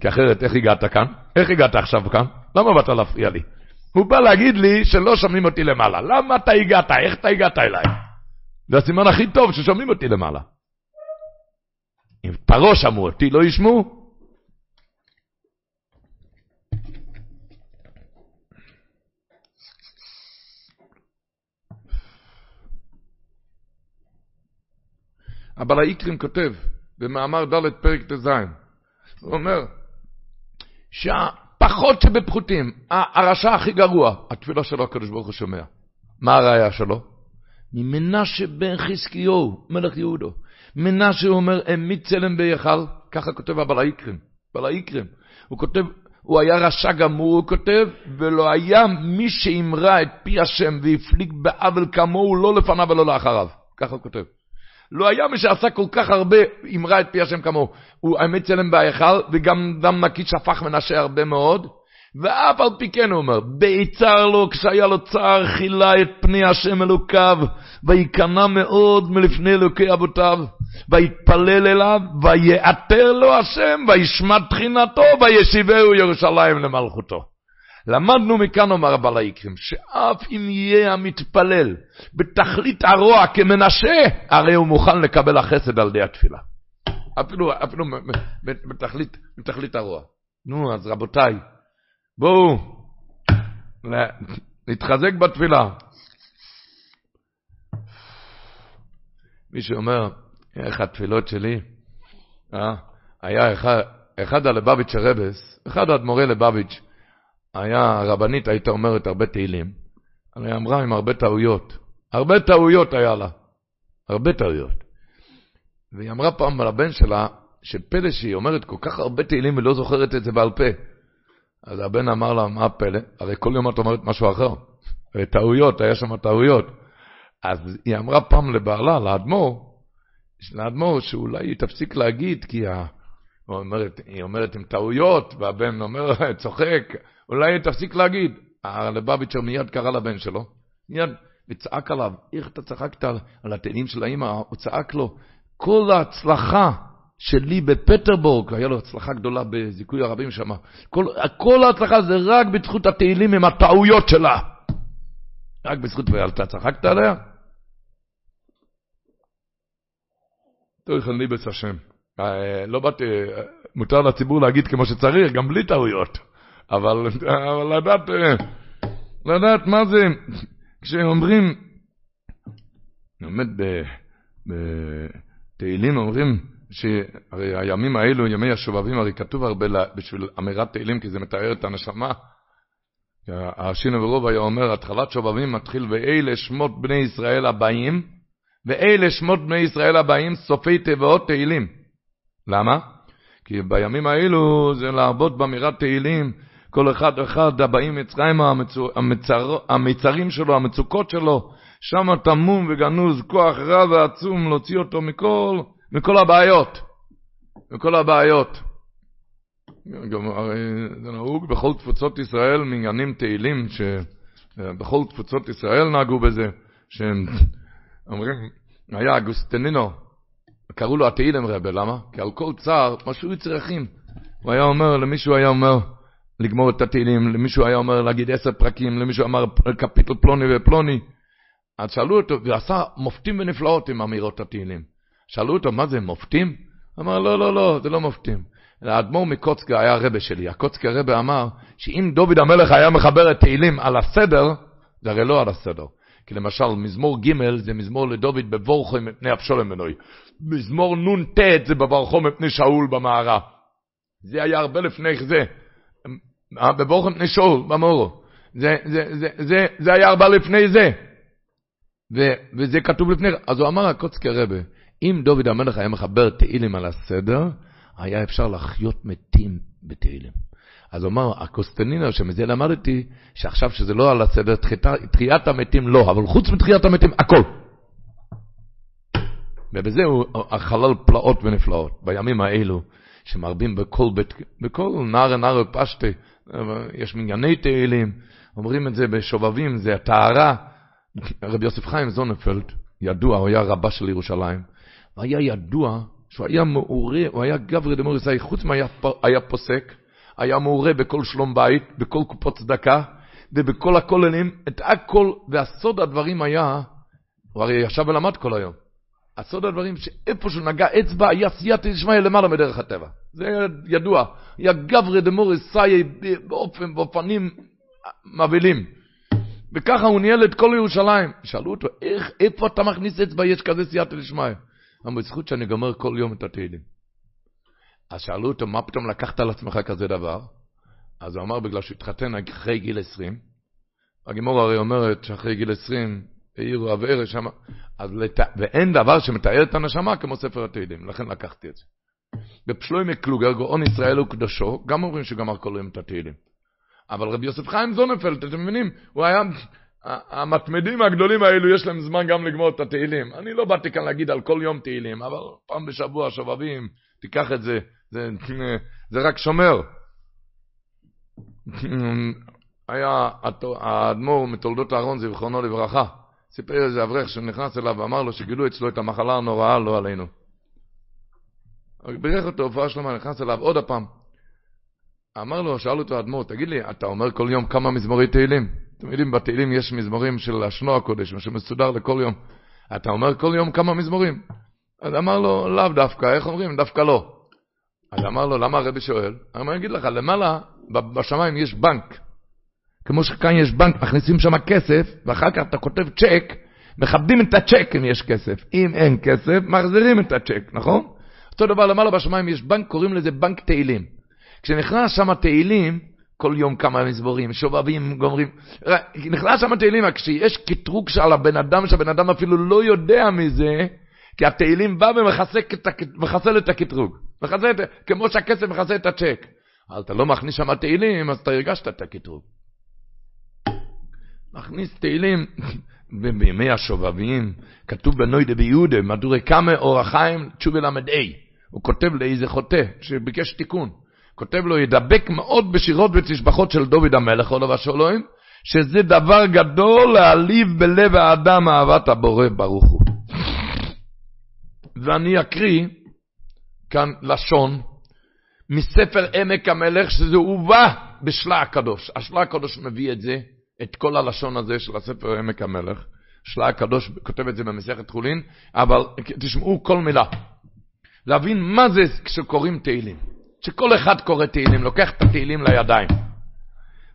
כי אחרת, איך הגעת כאן? איך הגעת עכשיו כאן? למה באת להפריע לי? הוא בא להגיד לי שלא שומעים אותי למעלה. למה אתה הגעת? איך אתה הגעת אליי? זה הסימן הכי טוב ששומעים אותי למעלה. אם פרעה שמעו אותי, לא ישמעו. אבל האיקרים כותב במאמר ד' פרק ט"ז, הוא אומר שהפחות שבפחותים, הרשע הכי גרוע, התפילה שלו הקדוש ברוך הוא שומע. מה הראייה שלו? ממנשה בן חזקיהו, מלך יהודו. מנשה אומר, העמיד צלם בהיכל, ככה כותב הבעל האיקרים, בעל האיקרים. הוא כותב, הוא היה רשע גמור, הוא כותב, ולא היה מי שאמרה את פי השם והפליג בעוול כמוהו, לא לפניו ולא לאחריו. ככה הוא כותב. לא היה מי שעשה כל כך הרבה, אמרה את פי השם כמוהו. הוא האמת צלם בהיכל, וגם דם נקי שפך מנשה הרבה מאוד, ואף על פי כן הוא אומר, ביצר לו כשהיה לו צער חילה את פני השם אלוקיו, וייכנע מאוד מלפני אלוקי אבותיו, ויתפלל אליו, ויעתר לו השם, וישמע תחינתו, וישיבהו ירושלים למלכותו. למדנו מכאן, אומר הבעל שאף אם יהיה המתפלל בתכלית הרוע כמנשה, הרי הוא מוכן לקבל החסד על ידי התפילה. אפילו, אפילו בתכלית, בתכלית הרוע. נו, אז רבותיי, בואו נתחזק בתפילה. מי שאומר, איך התפילות שלי, אה? היה אחד, אחד הלבביץ' הרבס, אחד האדמו"רי לבביץ', היה רבנית, היית אומרת הרבה תהילים, היא אמרה עם הרבה טעויות. הרבה טעויות היה לה. הרבה טעויות. והיא אמרה פעם על הבן שלה, שפלא שהיא אומרת כל כך הרבה תהילים ולא זוכרת את זה בעל פה. אז הבן אמר לה, מה הפלא? הרי כל יום את אומרת משהו אחר. טעויות, היה שם טעויות. אז היא אמרה פעם לבעלה, לאדמו"ר, לאדמו"ר, שאולי היא תפסיק להגיד, כי ה... אומרת, היא אומרת עם טעויות, והבן אומר, צוחק, אולי תפסיק להגיד. הלבביצ'ר מיד קרא לבן שלו, מיד, וצעק עליו, איך אתה צחקת על התאנים של האמא? הוא צעק לו, כל ההצלחה שלי בפטרבורג, והיה לו הצלחה גדולה בזיכוי הרבים שם, כל, כל ההצלחה זה רק בזכות התהילים עם הטעויות שלה. רק בזכות, ואתה צחקת עליה? תויכל ניבס השם. אה, לא באתי, אה, מותר לציבור להגיד כמו שצריך, גם בלי טעויות. אבל, אבל לדעת, אה, לדעת מה זה, כשאומרים, באמת בתהילים אומרים, שהרי הימים האלו, ימי השובבים, הרי כתוב הרבה בשביל אמירת תהילים, כי זה מתאר את הנשמה. השינו ורוב היה אומר, התחלת שובבים מתחיל, ואלה שמות בני ישראל הבאים, ואלה שמות בני ישראל הבאים, סופי תיבות תהילים. למה? כי בימים האלו זה לעבוד באמירת תהילים, כל אחד ואחד הבאים מצרימה, המצר, המצרים שלו, המצוקות שלו, שם טמום וגנוז, כוח רע ועצום להוציא אותו מכל מכל הבעיות, מכל הבעיות. גם הרי זה נהוג בכל תפוצות ישראל, מגנים תהילים, שבכל תפוצות ישראל נהגו בזה, שהם אומרים, היה אגוסטנינו, קראו לו התהילים רבה, למה? כי על כל צער, משהו צריכים. הוא היה אומר, למישהו היה אומר, לגמור את התהילים, למישהו היה אומר להגיד עשר פרקים, למישהו אמר קפיטל פלוני ופלוני. אז שאלו אותו, ועשה מופתים ונפלאות עם אמירות התהילים. שאלו אותו, מה זה, מופתים? אמר, לא, לא, לא, זה לא מופתים. האדמו"ר מקוצקה היה הרבה שלי. הקוצקה הרבה אמר שאם דוד המלך היה מחבר את תהילים על הסדר, זה הרי לא על הסדר. כי למשל, מזמור ג' זה מזמור לדוד בבורכו מפני אבשולם בנוי. מזמור נ"ט זה בבורכו מפני שאול במערה. זה היה הרבה לפני זה. בבורכו מפני שאול במורו. זה, זה, זה, זה, זה היה הרבה לפני זה. ו, וזה כתוב לפני, אז הוא אמר הקוצקי רבה, אם דוד המלך היה מחבר תהילים על הסדר, היה אפשר לחיות מתים בתהילים. אז הוא אמר, הקוסטנינו, שמזה למדתי, שעכשיו שזה לא על הסדר, תחיית המתים לא, אבל חוץ מתחיית המתים, הכל. ובזה הוא חלל פלאות ונפלאות, בימים האלו, שמרבים בכל בית, בכל נער נער פשטה, יש מנייני תהילים, אומרים את זה בשובבים, זה הטהרה. רבי יוסף חיים זונפלד, ידוע, הוא היה רבה של ירושלים, והיה ידוע שהוא היה מעורה, הוא היה גברי דמור ישראל, חוץ היה פוסק, היה מעורה בכל שלום בית, בכל קופות צדקה, ובכל הכוללים, את הכל, והסוד הדברים היה, הוא הרי ישב ולמד כל היום. הסוד הדברים שאיפה שהוא נגע אצבע היה סייעתא דשמיא למעלה מדרך הטבע. זה ידוע. היה גברי דמוריס סייע באופן, באופנים מבהילים. וככה הוא ניהל את כל ירושלים. שאלו אותו, איך, איפה אתה מכניס אצבע, יש כזה סייעתא דשמיא? אמר, בזכות שאני גומר כל יום את התהילים. אז שאלו אותו, מה פתאום לקחת על עצמך כזה דבר? אז הוא אמר, בגלל שהוא התחתן אחרי גיל 20. הגימור הרי אומרת שאחרי גיל 20 העירו אבערה שם, אז לת... ואין דבר שמתאר את הנשמה כמו ספר התהילים, לכן לקחתי את זה. בפשלוימי קלוגר, גאון ישראל וקדושו, גם אומרים שגמר כל יום את התהילים. אבל רבי יוסף חיים זונפלד, אתם מבינים, הוא היה, המתמדים הגדולים האלו יש להם זמן גם לגמור את התהילים. אני לא באתי כאן להגיד על כל יום תהילים, אבל פעם בשבוע שובבים, תיקח את זה, זה, זה רק שומר. היה האדמו"ר מתולדות אהרון זיכרונו לברכה, סיפר איזה אברך שנכנס אליו ואמר לו שגילו אצלו את המחלה הנוראה, לא עלינו. בירך אותו, הופעה שלמה, נכנס אליו עוד הפעם. אמר לו, שאל אותו האדמו"ר, תגיד לי, אתה אומר כל יום כמה מזמורי תהילים? אתם יודעים, בתהילים יש מזמורים של השנו הקודש, שמסודר לכל יום. אתה אומר כל יום כמה מזמורים? אז אמר לו, לאו דווקא, איך אומרים? דווקא לא. אז אמר לו, למה הרבי שואל? אני אגיד לך, למעלה, בשמיים יש בנק. כמו שכאן יש בנק, מכניסים שם כסף, ואחר כך אתה כותב צ'ק, מכבדים את הצ'ק אם יש כסף. אם אין כסף, מחזירים את הצ'ק, נכון? אותו דבר למעלה בשמיים יש בנק, קוראים לזה בנק תהילים. כשנכנס שם תהילים, כל יום כמה מזמורים, שובבים, גומרים, נכנס שם תהילים, כשיש קטרוג של הבן אדם, שהבן אדם אפילו לא יודע מזה, כי התהילים בא ומחסל את הקטרוג. מחסל את, כמו שהכסף מחסל את הצ'ק. אבל אתה לא מכניס שם תהילים, אז אתה הרגשת את הקטרוג. מכניס תהילים, ובימי השובבים, כתוב בנוידה ביהודה, מדורי קמא אור החיים, תשובה ל"ה. הוא כותב לאיזה חוטא שביקש תיקון. כותב לו, ידבק מאוד בשירות ותשבחות של דוד המלך, עולו ושלום, שזה דבר גדול להעליב בלב האדם אהבת הבורא ברוך הוא. ואני אקריא כאן לשון מספר עמק המלך, שזה הובא בשלה הקדוש. השלה הקדוש מביא את זה. את כל הלשון הזה של הספר עמק המלך. שלה הקדוש כותב את זה במסכת חולין, אבל תשמעו כל מילה. להבין מה זה כשקוראים תהילים. שכל אחד קורא תהילים, לוקח את התהילים לידיים.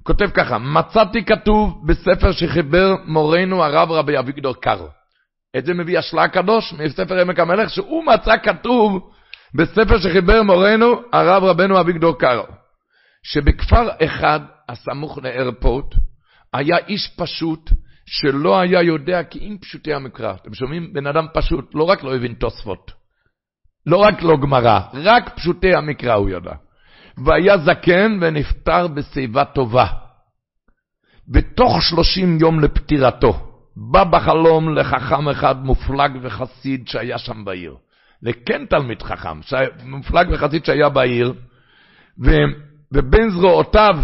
כותב ככה, מצאתי כתוב בספר שחיבר מורנו הרב רבי אביגדור קארו. את זה מביא השלה הקדוש מספר עמק המלך, שהוא מצא כתוב בספר שחיבר מורנו הרב רבנו אביגדור קארו. שבכפר אחד הסמוך לאיירפורט, היה איש פשוט שלא היה יודע כי אם פשוטי המקרא. אתם שומעים? בן אדם פשוט, לא רק לא הבין תוספות, לא רק לא גמרא, רק פשוטי המקרא הוא ידע. והיה זקן ונפטר בשיבה טובה. בתוך שלושים יום לפטירתו, בא בחלום לחכם אחד מופלג וחסיד שהיה שם בעיר. וכן תלמיד חכם, מופלג וחסיד שהיה בעיר, ובין זרועותיו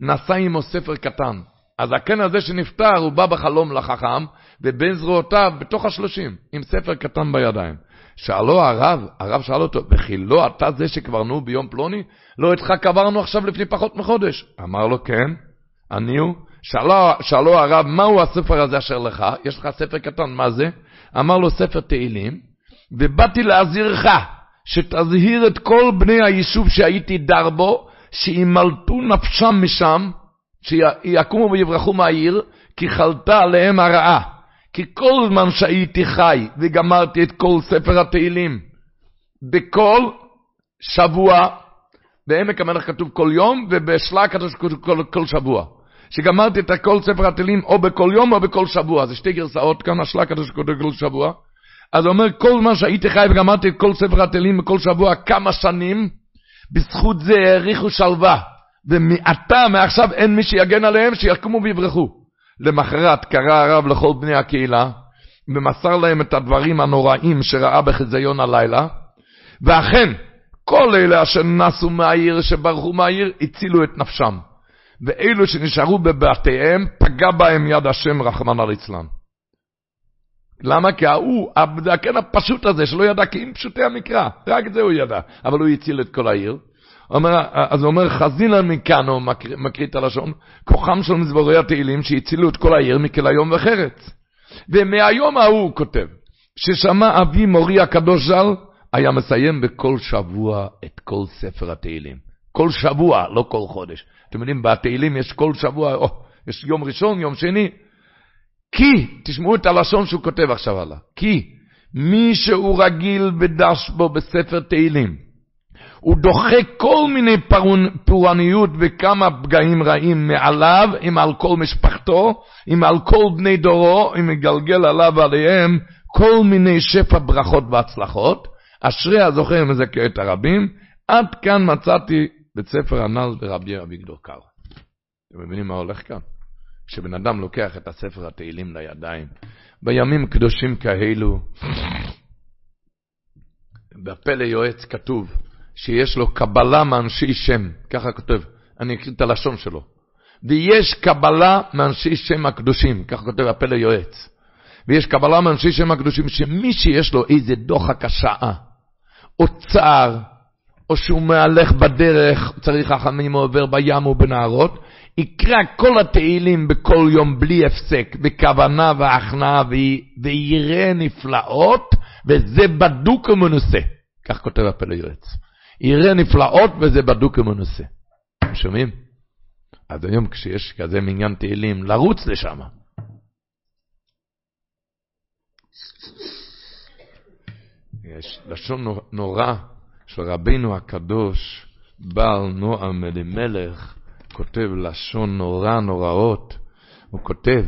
נשא עמו ספר קטן. הזקן הזה שנפטר, הוא בא בחלום לחכם, ובין זרועותיו, בתוך השלושים, עם ספר קטן בידיים. שאלו הרב, הרב שאל אותו, וכי לא אתה זה שקברנו ביום פלוני? לא איתך קברנו עכשיו לפני פחות מחודש. אמר לו, כן, אני הוא. שאלו, שאלו הרב, מהו הספר הזה אשר לך? יש לך ספר קטן, מה זה? אמר לו, ספר תהילים, ובאתי להזהירך, שתזהיר את כל בני היישוב שהייתי דר בו, שימלטו נפשם משם, שיקומו ויברחו מהעיר, כי חלתה עליהם הרעה. כי כל זמן שהייתי חי וגמרתי את כל ספר התהילים, בכל שבוע, בעמק המלך כתוב כל יום, ובשלה כתוב כל, כל שבוע. שגמרתי את כל ספר התהילים או בכל יום או בכל שבוע. זה שתי גרסאות כאן, השלה כתוב כל שבוע. אז הוא אומר, כל זמן שהייתי חי וגמרתי את כל ספר התהילים בכל שבוע כמה שנים, בזכות זה האריכו שלווה. ומעתה, מעכשיו, אין מי שיגן עליהם, שיקומו ויברחו. למחרת קרא הרב לכל בני הקהילה, ומסר להם את הדברים הנוראים שראה בחזיון הלילה, ואכן, כל אלה אשר נסו מהעיר, שברחו מהעיר, הצילו את נפשם. ואלו שנשארו בבתיהם, פגע בהם יד השם רחמנא ליצלן. למה? כי ההוא, הזקן הפשוט הזה, שלא ידע כי אם פשוטי המקרא, רק את זה הוא ידע, אבל הוא הציל את כל העיר. אומר, אז הוא אומר, מכאן, הוא מקריא, את הלשון, כוחם של מזבורי התהילים שהצילו את כל העיר מכליום וחרץ. ומהיום ההוא הוא כותב, ששמע אבי מורי הקדוש ז"ל, היה מסיים בכל שבוע את כל ספר התהילים. כל שבוע, לא כל חודש. אתם יודעים, בתהילים יש כל שבוע, או, יש יום ראשון, יום שני. כי, תשמעו את הלשון שהוא כותב עכשיו הלאה, כי מי שהוא רגיל בדש בו בספר תהילים, הוא דוחה כל מיני פורעניות וכמה פגעים רעים מעליו, אם על כל משפחתו, אם על כל בני דורו, אם מגלגל עליו ועליהם כל מיני שפע ברכות והצלחות. אשרי הזוכר מזכה את הרבים. עד כאן מצאתי בית ספר הנ"ל ברבי אביגדור קר. אתם מבינים מה הולך כאן? כשבן אדם לוקח את הספר התהילים לידיים, בימים קדושים כאלו, בפלא יועץ כתוב שיש לו קבלה מאנשי שם, ככה כותב, אני אקריא את הלשון שלו. ויש קבלה מאנשי שם הקדושים, ככה כותב הפלא יועץ. ויש קבלה מאנשי שם הקדושים, שמי שיש לו איזה דוחק השעה, או צער, או שהוא מהלך בדרך, צריך רחמים או עובר בים או בנהרות, יקרא כל התהילים בכל יום בלי הפסק, בכוונה והכנעה, ויראה נפלאות, וזה בדוק ומנוסה. כך כותב הפלא יועץ. יראה נפלאות וזה בדוק ומנוסה. שומעים? אז היום כשיש כזה מניין תהילים, לרוץ לשם. יש לשון נורא של רבינו הקדוש, בעל נועם אלימלך, כותב לשון נורא נוראות. הוא כותב,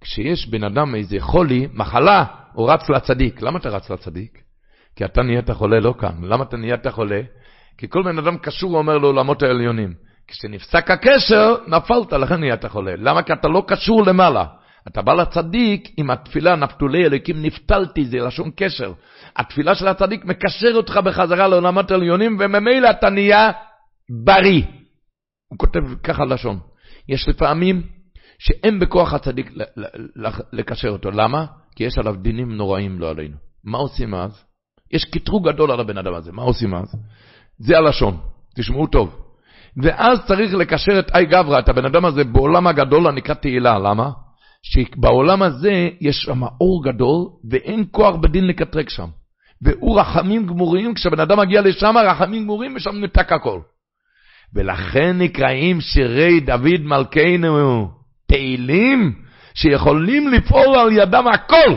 כשיש בן אדם איזה חולי, מחלה, הוא רץ לצדיק. למה אתה רץ לצדיק? כי אתה נהיית חולה לא כאן. למה אתה נהיית חולה? כי כל בן אדם קשור אומר לעולמות העליונים. כשנפסק הקשר, נפלת, לכן נהיית חולה. למה? כי אתה לא קשור למעלה. אתה בא לצדיק עם התפילה נפתולי אלוקים נפתלתי, זה לשון קשר. התפילה של הצדיק מקשר אותך בחזרה לעולמות העליונים, וממילא אתה נהיה בריא. הוא כותב ככה לשון. יש לפעמים שאין בכוח הצדיק לקשר אותו. למה? כי יש עליו דינים נוראים, לא עלינו. מה עושים אז? יש קטרוג גדול על הבן אדם הזה, מה עושים אז? זה הלשון, תשמעו טוב. ואז צריך לקשר את אי גברא, את הבן אדם הזה, בעולם הגדול הנקרא תהילה. למה? שבעולם הזה יש שם אור גדול, ואין כוח בדין לקטרק שם. והוא רחמים גמורים, כשהבן אדם מגיע לשם, רחמים גמורים, ושם נתק הכל. ולכן נקראים שירי דוד מלכנו תהילים, שיכולים לפעול על ידם הכל.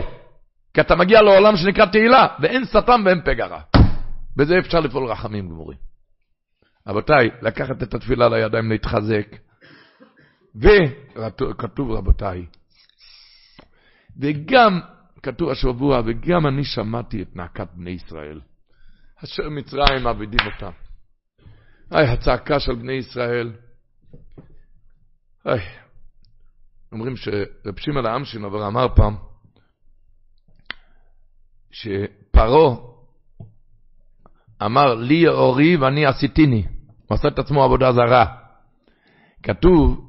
כי אתה מגיע לעולם שנקרא תהילה, ואין שטן ואין פגרה. בזה אפשר לפעול רחמים גמורים. רבותיי, לקחת את התפילה לידיים, להתחזק. וכתוב, רבותיי, וגם, כתוב השבוע, וגם אני שמעתי את נאקת בני ישראל, אשר מצרים עבדים אותם. היי, הצעקה של בני ישראל. היי, אומרים שרב שמעון האמשינובר אמר פעם, שפרעה אמר לי אורי ואני עשיתיני, הוא עשה את עצמו עבודה זרה. כתוב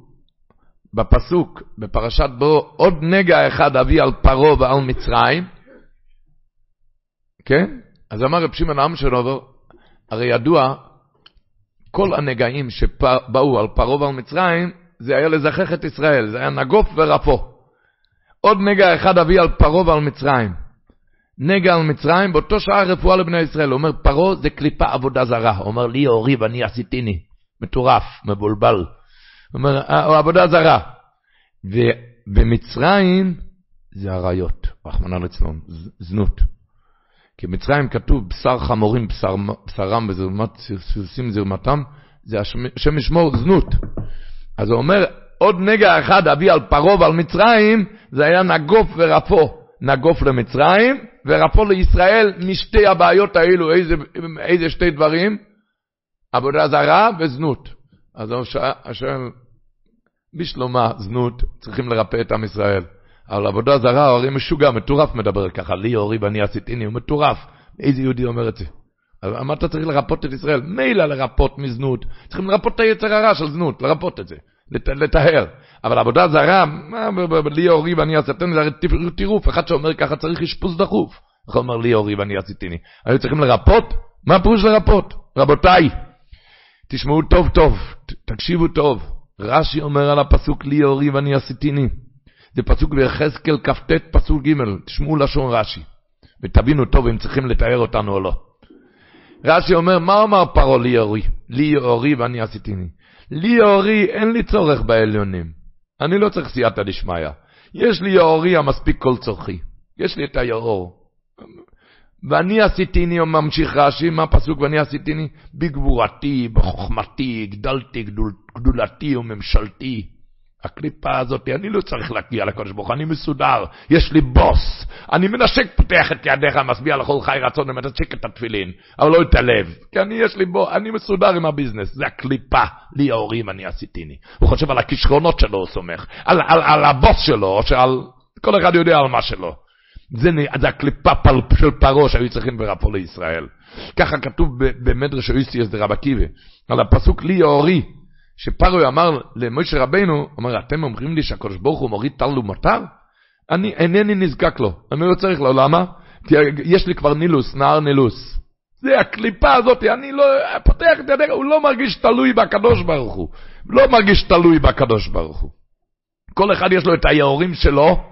בפסוק, בפרשת בו, עוד נגע אחד אביא על פרעה ועל מצרים, כן? אז אמר רב שמעון האמשינובר, הרי ידוע, כל הנגעים שבאו על פרעה ועל מצרים, זה היה לזכח את ישראל, זה היה נגוף ורפו. עוד נגע אחד אביא על פרעה ועל מצרים. נגע על מצרים, באותו שעה רפואה לבני ישראל. הוא אומר, פרעה זה קליפה עבודה זרה. הוא אומר, לי אורי ואני עשיתיני. מטורף, מבולבל. הוא אומר, אה, עבודה זרה. ובמצרים זה עריות, רחמנא ליצלן, זנות. כי במצרים כתוב בשר חמורים, בשר, בשרם וזרמת סוסים זרמתם, זה השם ישמור זנות. אז הוא אומר, עוד נגע אחד אביא על פרעה ועל מצרים, זה היה נגוף ורפו. נגוף למצרים, ורפו לישראל משתי הבעיות האלו, איזה, איזה שתי דברים? עבודה זרה וזנות. אז השואל, בשלומה, זנות, צריכים לרפא את עם ישראל. אבל עבודה זרה, הרי משוגע, מטורף מדבר ככה, לי אורי ואני עשיתיני, הוא מטורף. איזה יהודי אומר את זה? אז מה אתה צריך לרפות את ישראל? מילא לרפות מזנות, צריכים לרפות את היצר הרע של זנות, לרפות את זה, לטהר. אבל עבודה זרה, לי אורי ואני עשיתני, זה הרי טירוף, אחד שאומר ככה צריך אשפוז דחוף. יכול לומר לי אורי ואני עשיתני. היו צריכים לרפות? מה פירוש לרפות? רבותיי, תשמעו טוב טוב, תקשיבו טוב. רש"י אומר על הפסוק לי אורי ואני עשיתיני. זה פסוק ביחזקאל כ"ט פסוק ג', תשמעו לשון רש"י, ותבינו טוב אם צריכים לתאר אותנו או לא. רש"י אומר, מה אמר פרעה לי אורי? לי אורי ואני עשיתיני. לי אורי, אין לי צורך בעליונים. אני לא צריך סייעתא דשמיא. יש לי אורי המספיק כל צורכי. יש לי את היאור. ואני עשיתיני, ממשיך רש"י, מה הפסוק ואני עשיתיני? בגבורתי, בחוכמתי, גדלתי, גדול, גדולתי וממשלתי. הקליפה הזאת, אני לא צריך להגיע לקודש ברוך אני מסודר, יש לי בוס, אני מנשק, פותח את ידיך, משביע לכל חי רצון ומנשק את התפילין, אבל לא את הלב, כי אני יש לי בוס, אני מסודר עם הביזנס, זה הקליפה, לי ההורים אני עשיתיני. הוא חושב על הכישרונות שלו, הוא סומך, על, על, על הבוס שלו, שעל, כל אחד יודע על מה שלו. זה, זה הקליפה פל, של פרעה שהיו צריכים ברפו לישראל. ככה כתוב במדרש אויסיאס דרבא קיבי, על הפסוק לי ההורי, שפרוי אמר למשה רבנו, אמר, אתם אומרים לי שהקדוש ברוך הוא מוריד טל ומטר? אני אינני נזקק לו, אני לא צריך לו, למה? כי יש לי כבר נילוס, נהר נילוס. זה הקליפה הזאת, אני לא, פותח את ידיך, הוא לא מרגיש תלוי בקדוש ברוך הוא. לא מרגיש תלוי בקדוש ברוך הוא. כל אחד יש לו את היהורים שלו,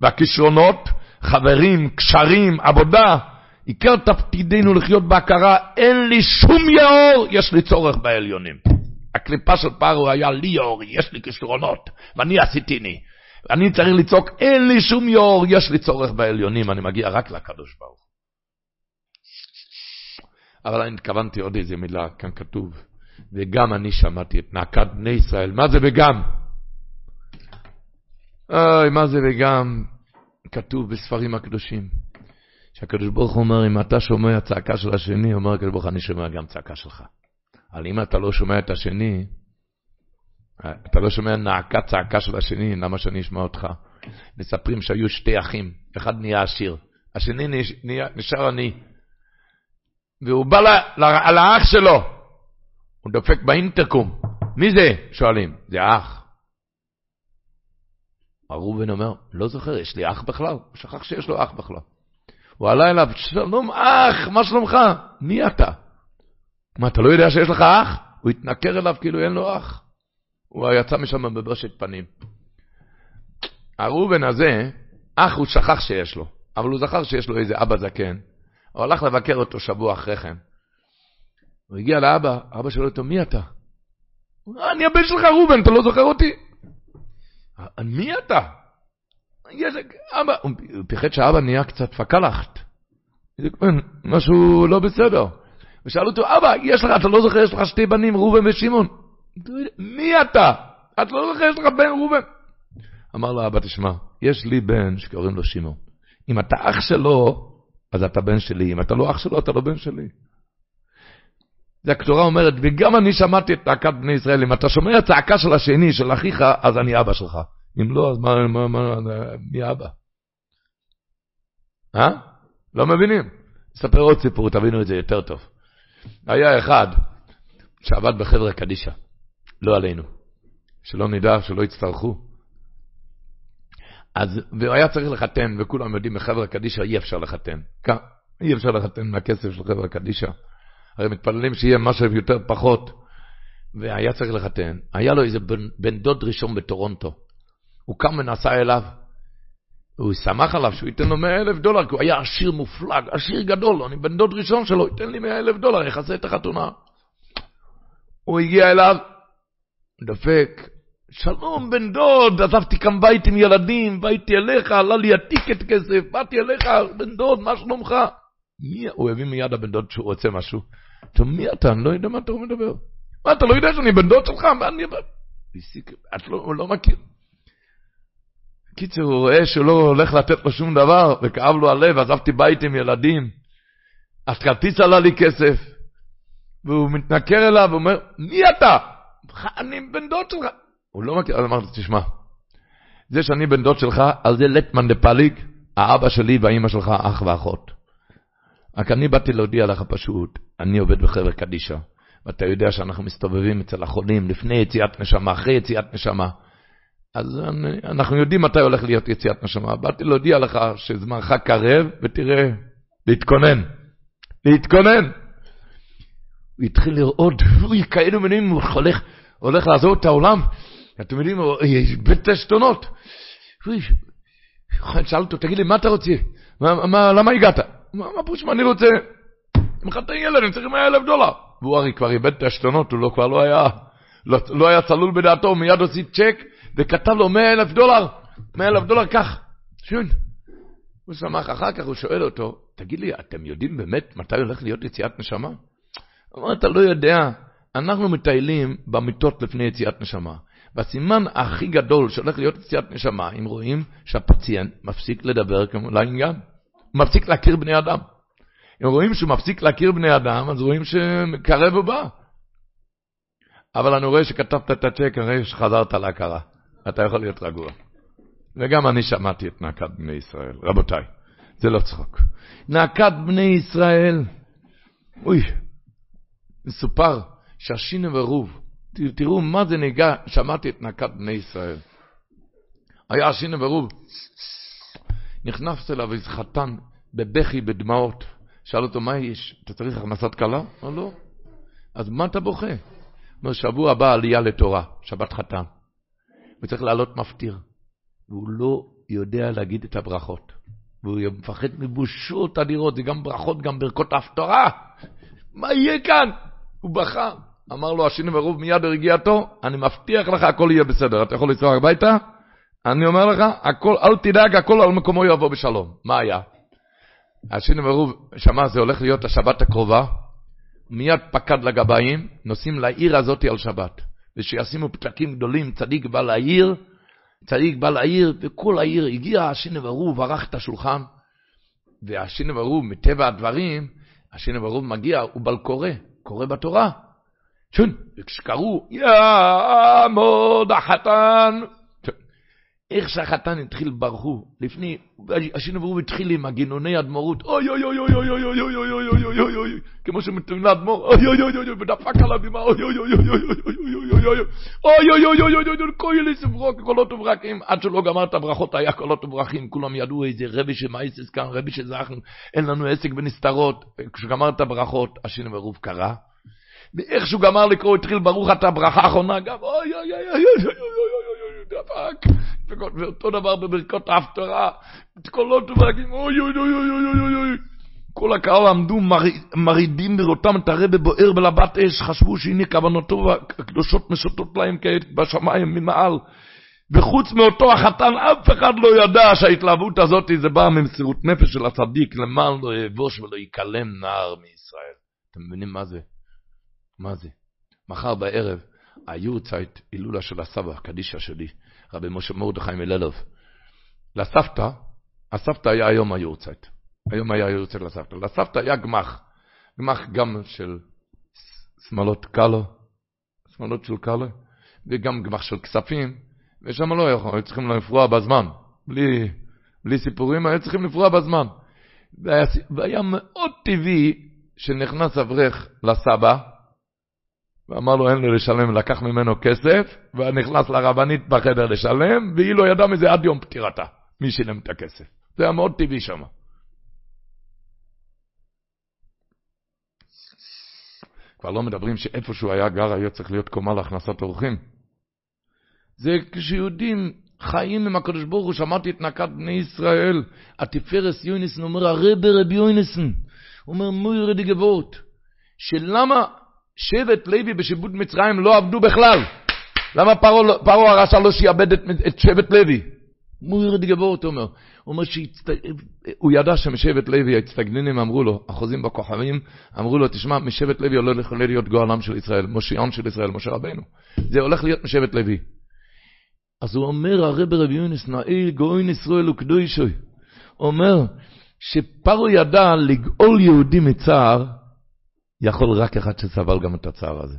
והכישרונות, חברים, קשרים, עבודה. עיקר תפקידנו לחיות בהכרה, אין לי שום יאור, יש לי צורך בעליונים. הקליפה של פרו היה לי יור, יש לי כישרונות, ואני עשיתיני. אני צריך לצעוק, אין לי שום יור, יש לי צורך בעליונים, אני מגיע רק לקדוש ברוך אבל אני התכוונתי עוד איזה מילה, כאן כתוב, וגם אני שמעתי את נעקת בני ישראל. מה זה וגם? אוי, מה זה וגם? כתוב בספרים הקדושים, שהקדוש ברוך הוא אומר, אם אתה שומע צעקה של השני, אומר הקדוש ברוך הוא, אני שומע גם צעקה שלך. אבל אם אתה לא שומע את השני, אתה לא שומע נעקה צעקה של השני, למה שאני אשמע אותך? מספרים שהיו שתי אחים, אחד נהיה עשיר, השני נהיה, נשאר עני. והוא בא על האח שלו, הוא דופק באינטרקום. מי זה? שואלים. זה אח. הראובן אומר, לא זוכר, יש לי אח בכלל? הוא שכח שיש לו אח בכלל. הוא עלה אליו, שלום אח, מה שלומך? מי אתה? מה, אתה לא יודע שיש לך אח? הוא התנכר אליו כאילו אין לו אח. הוא יצא משם בבושת פנים. הראובן הזה, אח הוא שכח שיש לו, אבל הוא זכר שיש לו איזה אבא זקן. הוא הלך לבקר אותו שבוע אחרי כן. הוא הגיע לאבא, אבא שואל אותו, מי אתה? אני הבן שלך ראובן, אתה לא זוכר אותי? מי אתה? אבא, הוא פיחד שהאבא נהיה קצת פקלחת. משהו לא בסדר. ושאל אותו, אבא, יש לך, אתה לא זוכר, יש לך שתי בנים, ראובן ושמעון. מי אתה? אתה לא זוכר, יש לך בן ראובן. אמר לו, אבא, תשמע, יש לי בן שקוראים לו שמעון. אם אתה אח שלו, אז אתה בן שלי. אם אתה לא אח שלו, אתה לא בן שלי. זה הקטורה אומרת, וגם אני שמעתי את צעקת בני ישראל, אם אתה שומע צעקה של השני, של אחיך, אז אני אבא שלך. אם לא, אז מה, מה, מה, מי אבא? אה? לא מבינים? אספר עוד סיפור, תבינו את זה יותר טוב. היה אחד שעבד בחברה קדישא, לא עלינו, שלא נדע, שלא יצטרכו. אז, והוא היה צריך לחתן, וכולם יודעים, בחברה קדישא אי אפשר לחתן. אי אפשר לחתן מהכסף של חברה קדישא. הרי מתפללים שיהיה משהו יותר פחות, והיה צריך לחתן. היה לו איזה בן, בן דוד ראשון בטורונטו. הוא קם ונסע אליו, הוא שמח עליו שהוא ייתן לו 100 אלף דולר, כי הוא היה עשיר מופלג, עשיר גדול, אני בן דוד ראשון שלו, ייתן לי 100 אלף דולר, יכסה את החתונה. הוא הגיע אליו, דפק, שלום בן דוד, עזבתי כאן בית עם ילדים, באתי אליך, עלה לי הטיקט כסף, באתי אליך, בן דוד, מה שלומך? מי, הוא הביא מיד הבן דוד שהוא רוצה משהו. אתה מי אתה? אני לא יודע מה אתה מדבר. מה, אתה לא יודע שאני בן דוד שלך? מה אני... את לא, הוא לא מכיר. קיצר, הוא רואה שהוא לא הולך לתת לו שום דבר, וכאב לו הלב, עזבתי בית עם ילדים. אז כרטיס עלה לי כסף. והוא מתנכר אליו, ואומר, מי אתה? אני בן דוד שלך. הוא לא מכיר, אז אמרתי, תשמע, זה שאני בן דוד שלך, על זה לטמן דה פליג, האבא שלי והאימא שלך אח ואחות. רק אני באתי להודיע לך פשוט, אני עובד בחבר קדישא, ואתה יודע שאנחנו מסתובבים אצל החולים לפני יציאת נשמה, אחרי יציאת נשמה. אז אני, אנחנו יודעים מתי הולך להיות יציאת נשמה. באתי להודיע לך שזמנך קרב, ותראה, להתכונן. להתכונן. הוא התחיל לראות, אוי, כאלו מינים, הוא הולך, הולך לעזוב את העולם. אתם יודעים, יש בית עשתונות. שאל אותו, תגיד לי, מה אתה רוצה? מה, מה, למה הגעת? מה, מה פרוש, מה אני רוצה? מחתן ילד, אני צריך 100 אלף דולר. והוא הרי כבר איבד את העשתונות, הוא לא, כבר לא היה, לא, לא היה צלול בדעתו, הוא מיד הוציא צ'ק וכתב לו 100 אלף דולר, 100 אלף דולר, קח, שון. הוא שמח, אחר כך הוא שואל אותו, תגיד לי, אתם יודעים באמת מתי הולך להיות יציאת נשמה? הוא אומר, אתה לא יודע, אנחנו מטיילים במיטות לפני יציאת נשמה. והסימן הכי גדול שהולך להיות יציאת נשמה, אם רואים שהפציינט מפסיק לדבר כמו לעניין, מפסיק להכיר בני אדם. אם רואים שהוא מפסיק להכיר בני אדם, אז רואים שקרב ובא. אבל אני רואה שכתבת את הצ'ק, אני רואה שחזרת להכרה. אתה יכול להיות רגוע. וגם אני שמעתי את נעקת בני ישראל. רבותיי, זה לא צחוק. נעקת בני ישראל, אוי, מסופר שהשינו ורוב, תראו מה זה ניגע, שמעתי את נעקת בני ישראל. היה שינו ורוב, נכנס אליו איזה חתן בבכי, בדמעות. שאל אותו, מה יש? אתה צריך הכנסת כלה? אמר לא. אז מה אתה בוכה? אומר, שבוע הבא עלייה לתורה, שבת חתן. וצריך לעלות מפטיר. והוא לא יודע להגיד את הברכות. והוא מפחד מבושות אדירות, זה גם ברכות, גם ברכות ההפטרה. מה יהיה כאן? הוא בכה. אמר לו השיני ברוב מיד ברגיעתו, אני מבטיח לך, הכל יהיה בסדר. אתה יכול לנסוע הביתה? אני אומר לך, הכל, אל תדאג, הכל על מקומו יבוא בשלום. מה היה? השיני ברוב שמע, זה הולך להיות השבת הקרובה, מיד פקד לגבאים, נוסעים לעיר הזאת על שבת. ושישימו פתקים גדולים, צדיק בא לעיר, צדיק בא לעיר, וכל העיר הגיע השיני ברוב, ערך את השולחן, והשיני ברוב, מטבע הדברים, השיני ברוב מגיע, הוא בל קורא, קורא בתורה. שון, וכשקראו, יעמוד החתן, איך שהחתן התחיל ברחו, לפני, השינו ברור התחיל עם הגינוני אדמו"רות, אוי אוי אוי אוי אוי אוי אוי אוי אוי אוי אוי אוי אוי כמו שמתאים לאדמו"ר, אוי אוי אוי אוי ודפק על הבימה, אוי אוי אוי אוי אוי אוי אוי אוי אוי אוי אוי אוי כוי לי סברוק קולות וברקים, עד שלא גמר את הברכות היה קולות וברכים, כולם ידעו איזה רבי שמייסס כאן, רבי שזכן, אין לנו עסק בנסתרות, כשגמר את הברכות, השינו ברוב קרא, ואיך שהוא גמר לקרוא, התחיל ברוך אתה ברכה האחרונה, גם אוי אוי אוי אוי אוי אוי דפק. ואותו דבר בברכות ההפטרה, קולות וברקים, אוי אוי אוי אוי אוי אוי אוי. כל הקהל עמדו מרעידים בראותם את הרבי בוער בלבת אש, חשבו שהנה כוונתו הקדושות משוטות להם כעת בשמיים ממעל. וחוץ מאותו החתן, אף אחד לא ידע שההתלהבות הזאת זה באה ממסירות נפש של הצדיק, למען לא יבוש ולא ייכלם נער מישראל. אתם מבינים מה זה? מה זה? מחר בערב, היורצייט, הילולה של הסבא, קדישה שלי, רבי משה מרדכי מללוב. לסבתא, הסבתא היה היום היורצייט. היום היה היורצייט לסבתא. לסבתא היה גמח. גמח גם של שמאלות קלו, שמאלות של קלו, וגם גמח של כספים, ושם לא יכול, היו צריכים לפרוע בזמן. בלי, בלי סיפורים, היו צריכים לפרוע בזמן. והיה, והיה מאוד טבעי שנכנס אברך לסבא, ואמר לו אין לו לשלם, לקח ממנו כסף, ונכנס לרבנית בחדר לשלם, והיא לא ידעה מזה עד יום פטירתה, מי שילם את הכסף. זה היה מאוד טבעי שם. כבר לא מדברים שאיפה שהוא היה גר היה צריך להיות קומה להכנסת אורחים. זה כשיהודים חיים עם הקדוש ברוך הוא, שמעתי את נקת בני ישראל, התפארס יוניסן אומר, הרבה רבי הוא אומר, מוירי די גבורת, שלמה שבט לוי בשיבוט מצרים לא עבדו בכלל. למה פרעה הרשע לא שיעבד את, את שבט לוי? מוירד גבורת אומר. הוא אומר שהוא ידע שמשבט לוי הצטגנינים אמרו לו, החוזים בכוכבים, אמרו לו, תשמע, משבט לוי הולך להיות גואלם של ישראל, מושיעם של ישראל, משה רבנו. זה הולך להיות משבט לוי. אז הוא אומר, הרב רבי יונס, נאי גאוין ישראל וקדושוי. אומר שפרעה ידע לגאול יהודי מצער, יכול רק אחד שסבל גם את הצער הזה.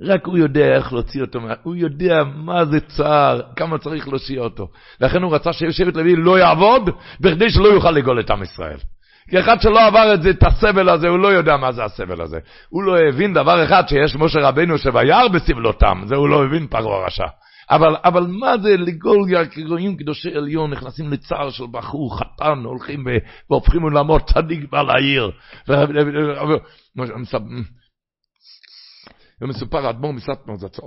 רק הוא יודע איך להוציא אותו, הוא יודע מה זה צער, כמה צריך להוציא אותו. לכן הוא רצה ששבט לוי לא יעבוד, בכדי שלא יוכל לגאול את עם ישראל. כי אחד שלא עבר את זה, את הסבל הזה, הוא לא יודע מה זה הסבל הזה. הוא לא הבין דבר אחד, שיש משה רבנו שביער בסבלותם, זה הוא לא הבין פרעה רשע. אבל, אבל מה זה לגול רואים קדושי עליון, נכנסים לצער של בחור, חתן, הולכים והופכים עולמות צדיק בעל העיר. ומסופר, האדמו"ר מסטמר זצ"ל,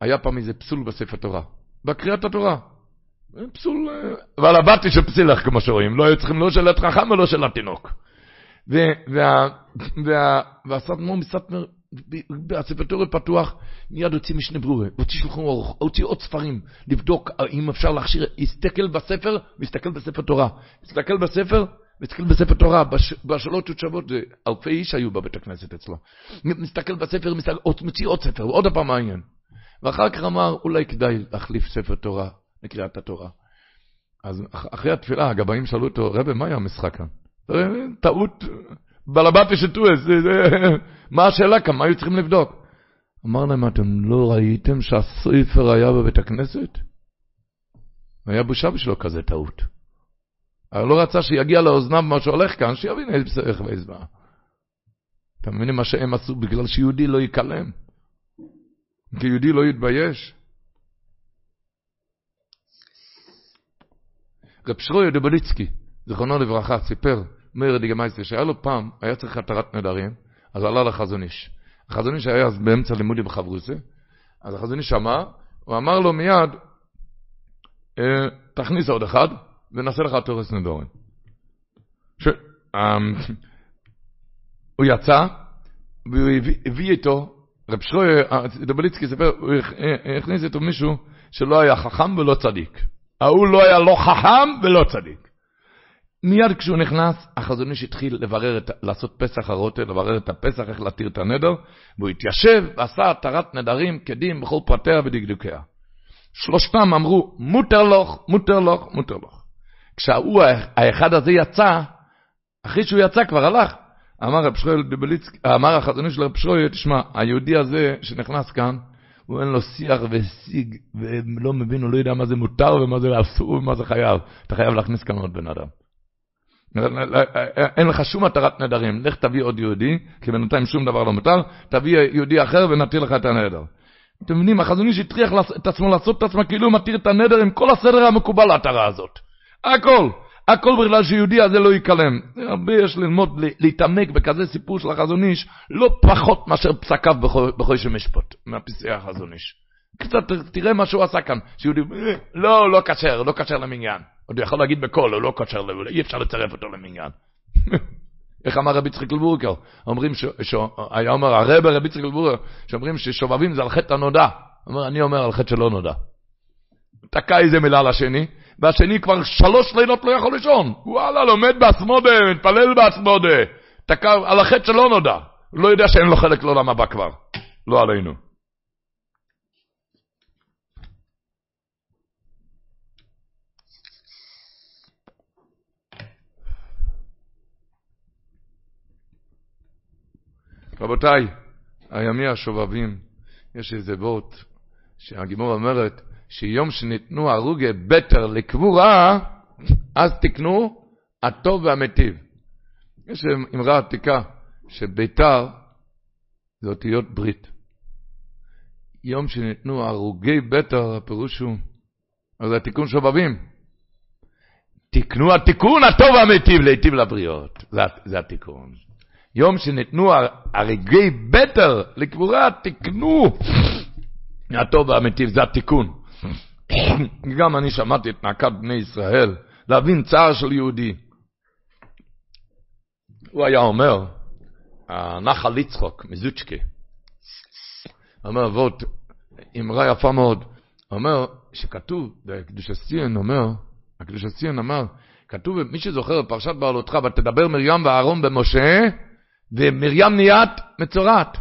היה פעם איזה פסול בספר תורה, בקריאת התורה. פסול, אבל הבתי של פסילך, כמו שרואים, לא היו צריכים לא של חכם ולא של התינוק. והסטמור מסטמר הספטורי פתוח, מיד הוציא משנה ברורה, הוציא שולחן אורך, הוציא עוד ספרים, לבדוק אם אפשר להכשיר, הסתכל בספר, מסתכל בספר תורה. הסתכל בספר, מסתכל בספר תורה, בש, בשאלות ותשובות, אלפי איש היו בבית הכנסת אצלו. מסתכל בספר, מסתכל, מוציא עוד ספר, עוד פעם מעניין. ואחר כך אמר, אולי כדאי להחליף ספר תורה לקריאת התורה. אז אחרי התפילה, הגבאים שאלו אותו, רבי, מה היה המשחק כאן? טעות בלבטי שטועס, מה השאלה כאן, מה היו צריכים לבדוק? אמר להם, אתם לא ראיתם שהספר היה בבית הכנסת? היה בושה בשבילו כזה טעות. אבל לא רצה שיגיע לאוזניו מה שהולך כאן, שיבין איזה בשרך ואיזה בעיה. אתם מבינים מה שהם עשו בגלל שיהודי לא ייכלם? כי יהודי לא יתבייש? רב שריה דבליצקי, זיכרונו לברכה, סיפר מאיר דיגמייסטר, שהיה לו פעם, היה צריך התרת נדרים, אז עלה לחזון איש. החזון איש היה אז באמצע לימודי בחברוסה, אז החזון איש שמע, הוא אמר לו מיד, אה, תכניס עוד אחד, ונעשה לך תורס נדורים. ש... אה, הוא יצא, והוא הביא איתו, רב שריה דבליצקי סיפר, הוא הכניס איתו מישהו שלא היה חכם ולא צדיק. ההוא לא היה לא חכם ולא צדיק. מיד כשהוא נכנס, החזון איש התחיל לברר, את, לעשות פסח הרוטה, לברר את הפסח, איך להתיר את הנדר, והוא התיישב ועשה התרת נדרים כדין בכל פרטיה ודקדוקיה. שלושתם אמרו, מותר לך, מותר לך, מותר לך. כשהוא, האחד הזה יצא, אחרי שהוא יצא כבר הלך, אמר רב שרויל דבליצק, אמר החזון איש לרב שרויל, תשמע, היהודי הזה שנכנס כאן, הוא אין לו שיח ושיג, ולא מבין, הוא לא יודע מה זה מותר ומה זה אסור ומה זה חייב. אתה חייב להכניס כאן עוד בן אדם. אין לך שום התרת נדרים, לך תביא עוד יהודי, כי בינתיים שום דבר לא מותר, תביא יהודי אחר ונתיר לך את הנדר. אתם מבינים, החזון איש הטריח את עצמו לעשות את עצמו כאילו הוא מתיר את הנדר עם כל הסדר המקובל להתרה הזאת. הכל, הכל בגלל שיהודי הזה לא ייכלם. הרבה יש ללמוד, להתעמק בכזה סיפור של החזון איש, לא פחות מאשר פסקיו בחוי שמשפוט, מהפסקי החזון איש. קצת תראה מה שהוא עשה כאן, שיהודי, לא, לא כשר, לא כשר למניין. עוד יכול להגיד בקול, הוא לא כשר, אי אפשר לצרף אותו למניין. איך אמר רבי יצחק לבורקר? אומרים, היה אומר הרב רבי יצחק לבורקר, שאומרים ששובבים זה על חטא הנודע. אומר, אני אומר על חטא שלא נודע. תקע איזה מילה לשני, והשני כבר שלוש לילות לא יכול לישון. וואלה, לומד בעצמודה, מתפלל בעצמודה. תקע על החטא שלא נודע. הוא לא יודע שאין לו חלק לעולם הבא כבר. לא עלינו. רבותיי, הימי השובבים, יש איזה בוט שהגימור אומרת שיום שניתנו הרוגי בטר לקבורה, אז תקנו הטוב והמיטיב. יש אמרה עתיקה שביתר זה אותיות ברית. יום שניתנו הרוגי בטר, הפירוש הוא, אז זה תיקון שובבים. תקנו התיקון הטוב והמיטיב להיטיב לבריות. זה, זה התיקון. יום שניתנו הרגי בטר לקבורה, תקנו הטוב והמיטיב, זה התיקון. גם אני שמעתי את נעקת בני ישראל, להבין צער של יהודי. הוא היה אומר, הנחל יצחוק מזוצ'קי, אומר, ועוד אמרה יפה מאוד, אומר שכתוב, בקדוש הציון אומר, הקדוש הציון אמר, כתוב, מי שזוכר בפרשת בעלותך, ותדבר מרים ואהרון במשה, ומרים נהיית מצורעת.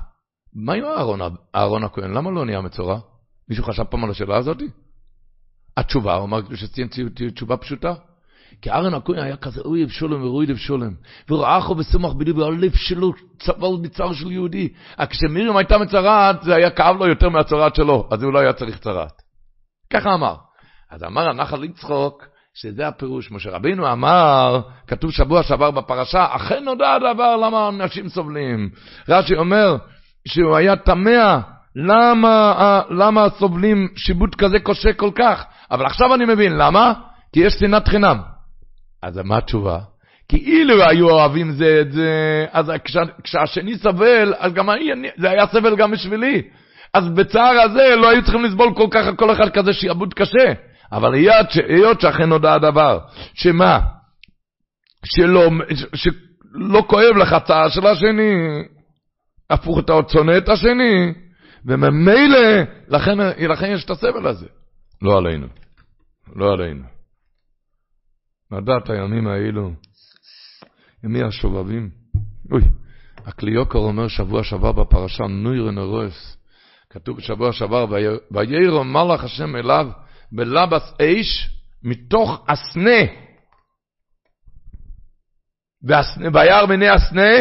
מה עם אהרון, אהרון הכהן? למה לא נהיה מצורע? מישהו חשב פעם על השאלה הזאת? התשובה, הוא אמר שציין תשובה פשוטה. כי אהרון הכהן היה כזה אוהב שולם ורואי לב שולם. וראה אחו ושמח בליבו, הלב שלו צבל מצר של יהודי. כשמירים הייתה מצרעת, זה היה כאב לו יותר מהצרעת שלו, אז הוא לא היה צריך צרעת. ככה אמר. אז אמר הנחל יצחוק, שזה הפירוש. משה רבינו אמר, כתוב שבוע שעבר בפרשה, אכן נודע הדבר למה אנשים סובלים. רש"י אומר שהוא היה תמה, למה, למה סובלים שיבוט כזה קשה כל כך? אבל עכשיו אני מבין, למה? כי יש שנאת חינם. אז מה התשובה? כי אילו היו אוהבים זה את זה, אז כשה, כשהשני סבל, אז גם אני, זה היה סבל גם בשבילי. אז בצער הזה לא היו צריכים לסבול כל כך כל אחד כזה שיעבוד קשה. אבל היות שאכן נודע הדבר, שמה? שלא, שלא כואב לך צער של השני, הפוך אתה עוד שונא את השני, וממילא, לכן, לכן יש את הסבל הזה. לא עלינו. לא עלינו. לדעת הימים האלו, ימי השובבים. אוי, הקליוקר אומר שבוע שעבר בפרשה, נוירן נרויס. כתוב בשבוע שעבר, וירא מלאך השם אליו בלבס אש מתוך הסנה. וירא בני הסנה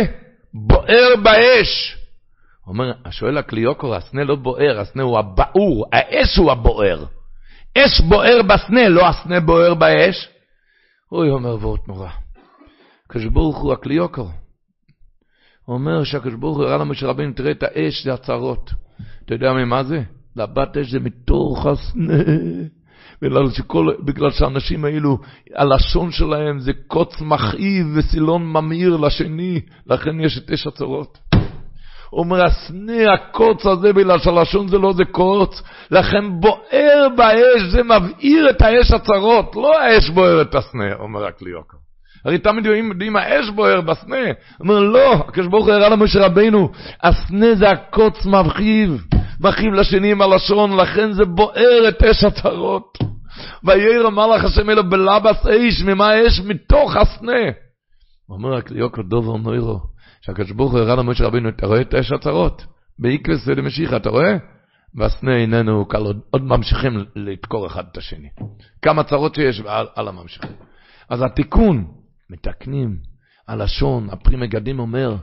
בוער באש. אומר, שואל הקליוקור, הסנה לא בוער, הסנה הוא הבעור, האש הוא הבוער. אש בוער בסנה, לא הסנה בוער באש. אוי, אומר וורט נורא. הקדוש ברוך הוא הקליוקור. הוא אומר שהקדוש ברוך הוא הראה לנו שרבינו תראה את האש, זה הצרות. אתה יודע ממה זה? לבת אש זה מתוך הסנה. בגלל, שכל, בגלל שהאנשים האלו, הלשון שלהם זה קוץ מכאיב וסילון ממאיר לשני, לכן יש את אש הצרות. אומר, הסנה הקוץ הזה, בגלל שהלשון זה לא זה קוץ, לכן בוער באש, זה מבעיר את האש הצרות, לא האש בוער את הסנה, אומר הקליוקר. הרי תמיד יודעים, יודעים האש בוער בסנה. אומר, לא, הקדוש ברוך הוא הראה למשה רבינו, הסנה זה הקוץ מבחיב, מכאיב לשני עם הלשון, לכן זה בוער את אש הצרות. וירא מלאך השם אלו בלבס אש, ממה אש? מתוך הסנה. אומר הקליוקר דובר נוירו, שהקדוש ברוך הוא הראה למשה רבינו, אתה רואה את אש הצרות? באיקלס ולמשיחה, אתה רואה? והסנה איננו קל, עוד, עוד ממשיכים לדקור אחד את השני. כמה צרות שיש על, על הממשיכים. אז התיקון, מתקנים, הלשון, הפרי מגדים אומר,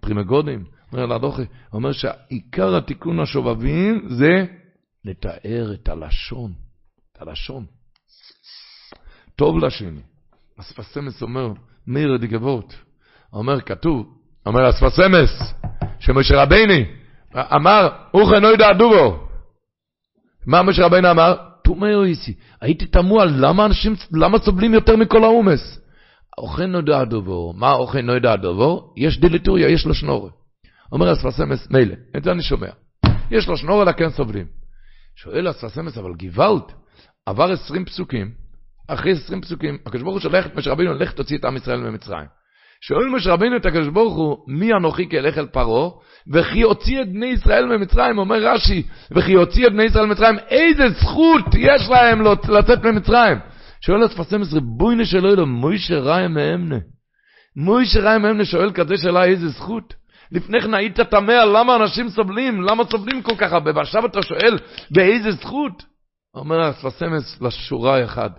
פרי מגודים, אומר לדוכי, אומר שעיקר התיקון השובבים זה לתאר את הלשון, את הלשון. טוב לשני. אספסמס אומר, מאיר דגבות, אומר, כתוב, אומר אספסמס, שמשה רביני אמר, אוכל נוידע דובו. מה משה רביני אמר? תומאו איסי. הייתי תמוה למה אנשים, למה סובלים יותר מכל העומס. אוכל נוידע דובו. מה אוכל נוידע דובו? יש דליטוריה, יש לו שנור. אומר אספסמס, מילא, את זה אני שומע. יש לו שנור, אלא כן סובלים. שואל אספסמס, אבל גוואלד, עבר עשרים פסוקים, אחרי עשרים פסוקים, הקדוש ברוך הוא שולח את משה רבינו, לך תוציא את עם ישראל ממצרים. שואל משה רבינו את הקדוש ברוך הוא, מי אנוכי כלך אל פרעה, וכי הוציא את בני ישראל ממצרים, אומר רש"י, וכי הוציא את בני ישראל ממצרים, איזה זכות יש להם לצאת ממצרים? שואל הספסם עשרה, בואי נשאלו אלו, מוישה ראי מאמנה. מוישה ראי מאמנה שואל כזה שאלה, איזה זכות? לפני כן היית תמה למה אנשים סובלים, למה סובלים כל כך הרבה, ועכשיו אתה שואל, באיזה זכות? אומר הספסמס לשורה אחד,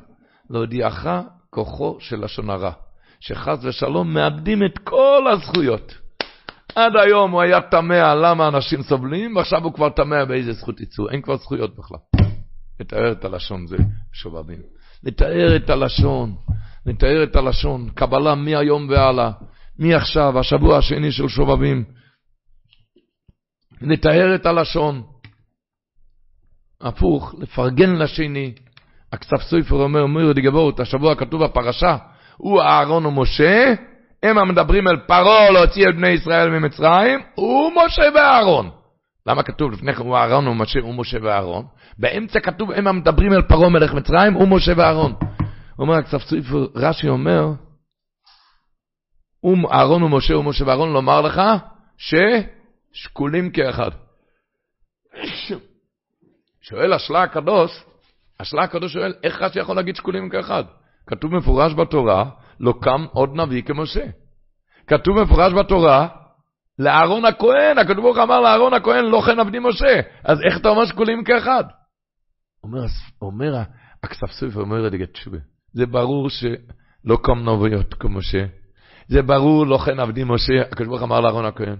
להודיעך כוחו של לשון הרע. שחס ושלום מאבדים את כל הזכויות. עד היום הוא היה תמה למה אנשים סובלים, ועכשיו הוא כבר תמה באיזה זכות יצאו. אין כבר זכויות בכלל. לתאר את הלשון זה שובבים. לתאר את הלשון, לתאר את הלשון, קבלה מהיום והלאה, מעכשיו, השבוע השני של שובבים. לתאר את הלשון. הפוך, לפרגן לשני. הכסף סופר אומר, אומר דגבות, השבוע כתוב בפרשה, הוא אהרון ומשה, הם המדברים אל פרעה להוציא את בני ישראל ממצרים, הוא משה ואהרון. למה כתוב לפני כן הוא אהרון ומשה, הוא משה ואהרון? באמצע כתוב הם המדברים אל פרעה מלך מצרים, הוא משה ואהרון. אומר הכספסופר, רש"י אומר, אהרון ומשה ומשה ואהרון לומר לך ששקולים כאחד. שואל השלה הקדוש, השלה הקדוש שואל, איך רש"י יכול להגיד שקולים כאחד? כתוב מפורש בתורה, לא קם עוד נביא כמשה. כתוב מפורש בתורה, לאהרון הכהן, הקדוש ברוך אמר לאהרון הכהן, לא כן עבדי משה. אז איך אתה אומר שקולים כאחד? אומר, אומר הכספסוף, אומר רגע תשובה, זה ברור שלא קם נביות כמשה. זה ברור, לא כן עבדי משה, הקדוש ברוך אמר לאהרון הכהן.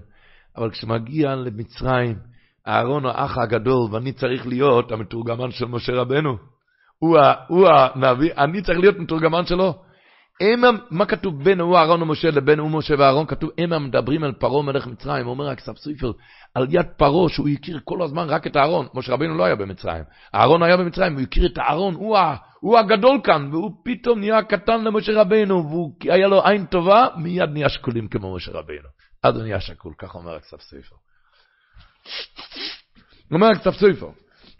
אבל כשמגיע למצרים, אהרון האח הגדול, ואני צריך להיות המתורגמן של משה רבנו. הוא הנביא, אני צריך להיות מתורגמן שלו. הם, מה כתוב בין הוא אהרון ומשה לבין הוא משה ואהרון? כתוב, הם המדברים על פרעה מלך מצרים. אומר הכסף סופר, על יד פרעה, שהוא הכיר כל הזמן רק את אהרון. משה רבינו לא היה במצרים. אהרון היה במצרים, הוא הכיר את אהרון, הוא, הוא הגדול כאן, והוא פתאום נהיה קטן למשה רבינו, והיה לו עין טובה, מיד נהיה שקולים כמו משה רבינו. אז הוא נהיה שקול, כך אומר הכסף סופר. אומר הכסף סופר,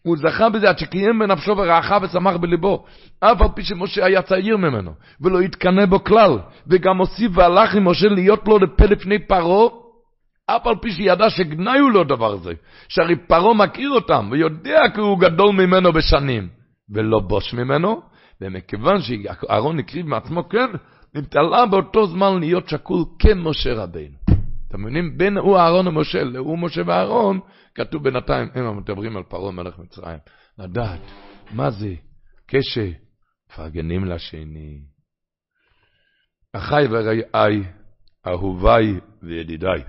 הוא זכה בזה עד שקיים בנפשו ורעכה ושמח בליבו, אף על פי שמשה היה צעיר ממנו, ולא התקנא בו כלל, וגם הוסיף והלך עם משה להיות לו לפה לפני פרעה, אף על פי שידע שגנאי הוא לו דבר זה, שהרי פרעה מכיר אותם, ויודע כי הוא גדול ממנו בשנים, ולא בוש ממנו, ומכיוון שאהרון הקריב מעצמו כן, נתעלה באותו זמן להיות שקול כמשה רבינו. אתם מבינים? בין הוא אהרון ומשה להוא משה ואהרון, כתוב בינתיים, הם מדברים על פרעה מלך מצרים. לדעת, מה זה? קשה, מפרגנים לשני. אחיי ורעיי, אהוביי וידידיי.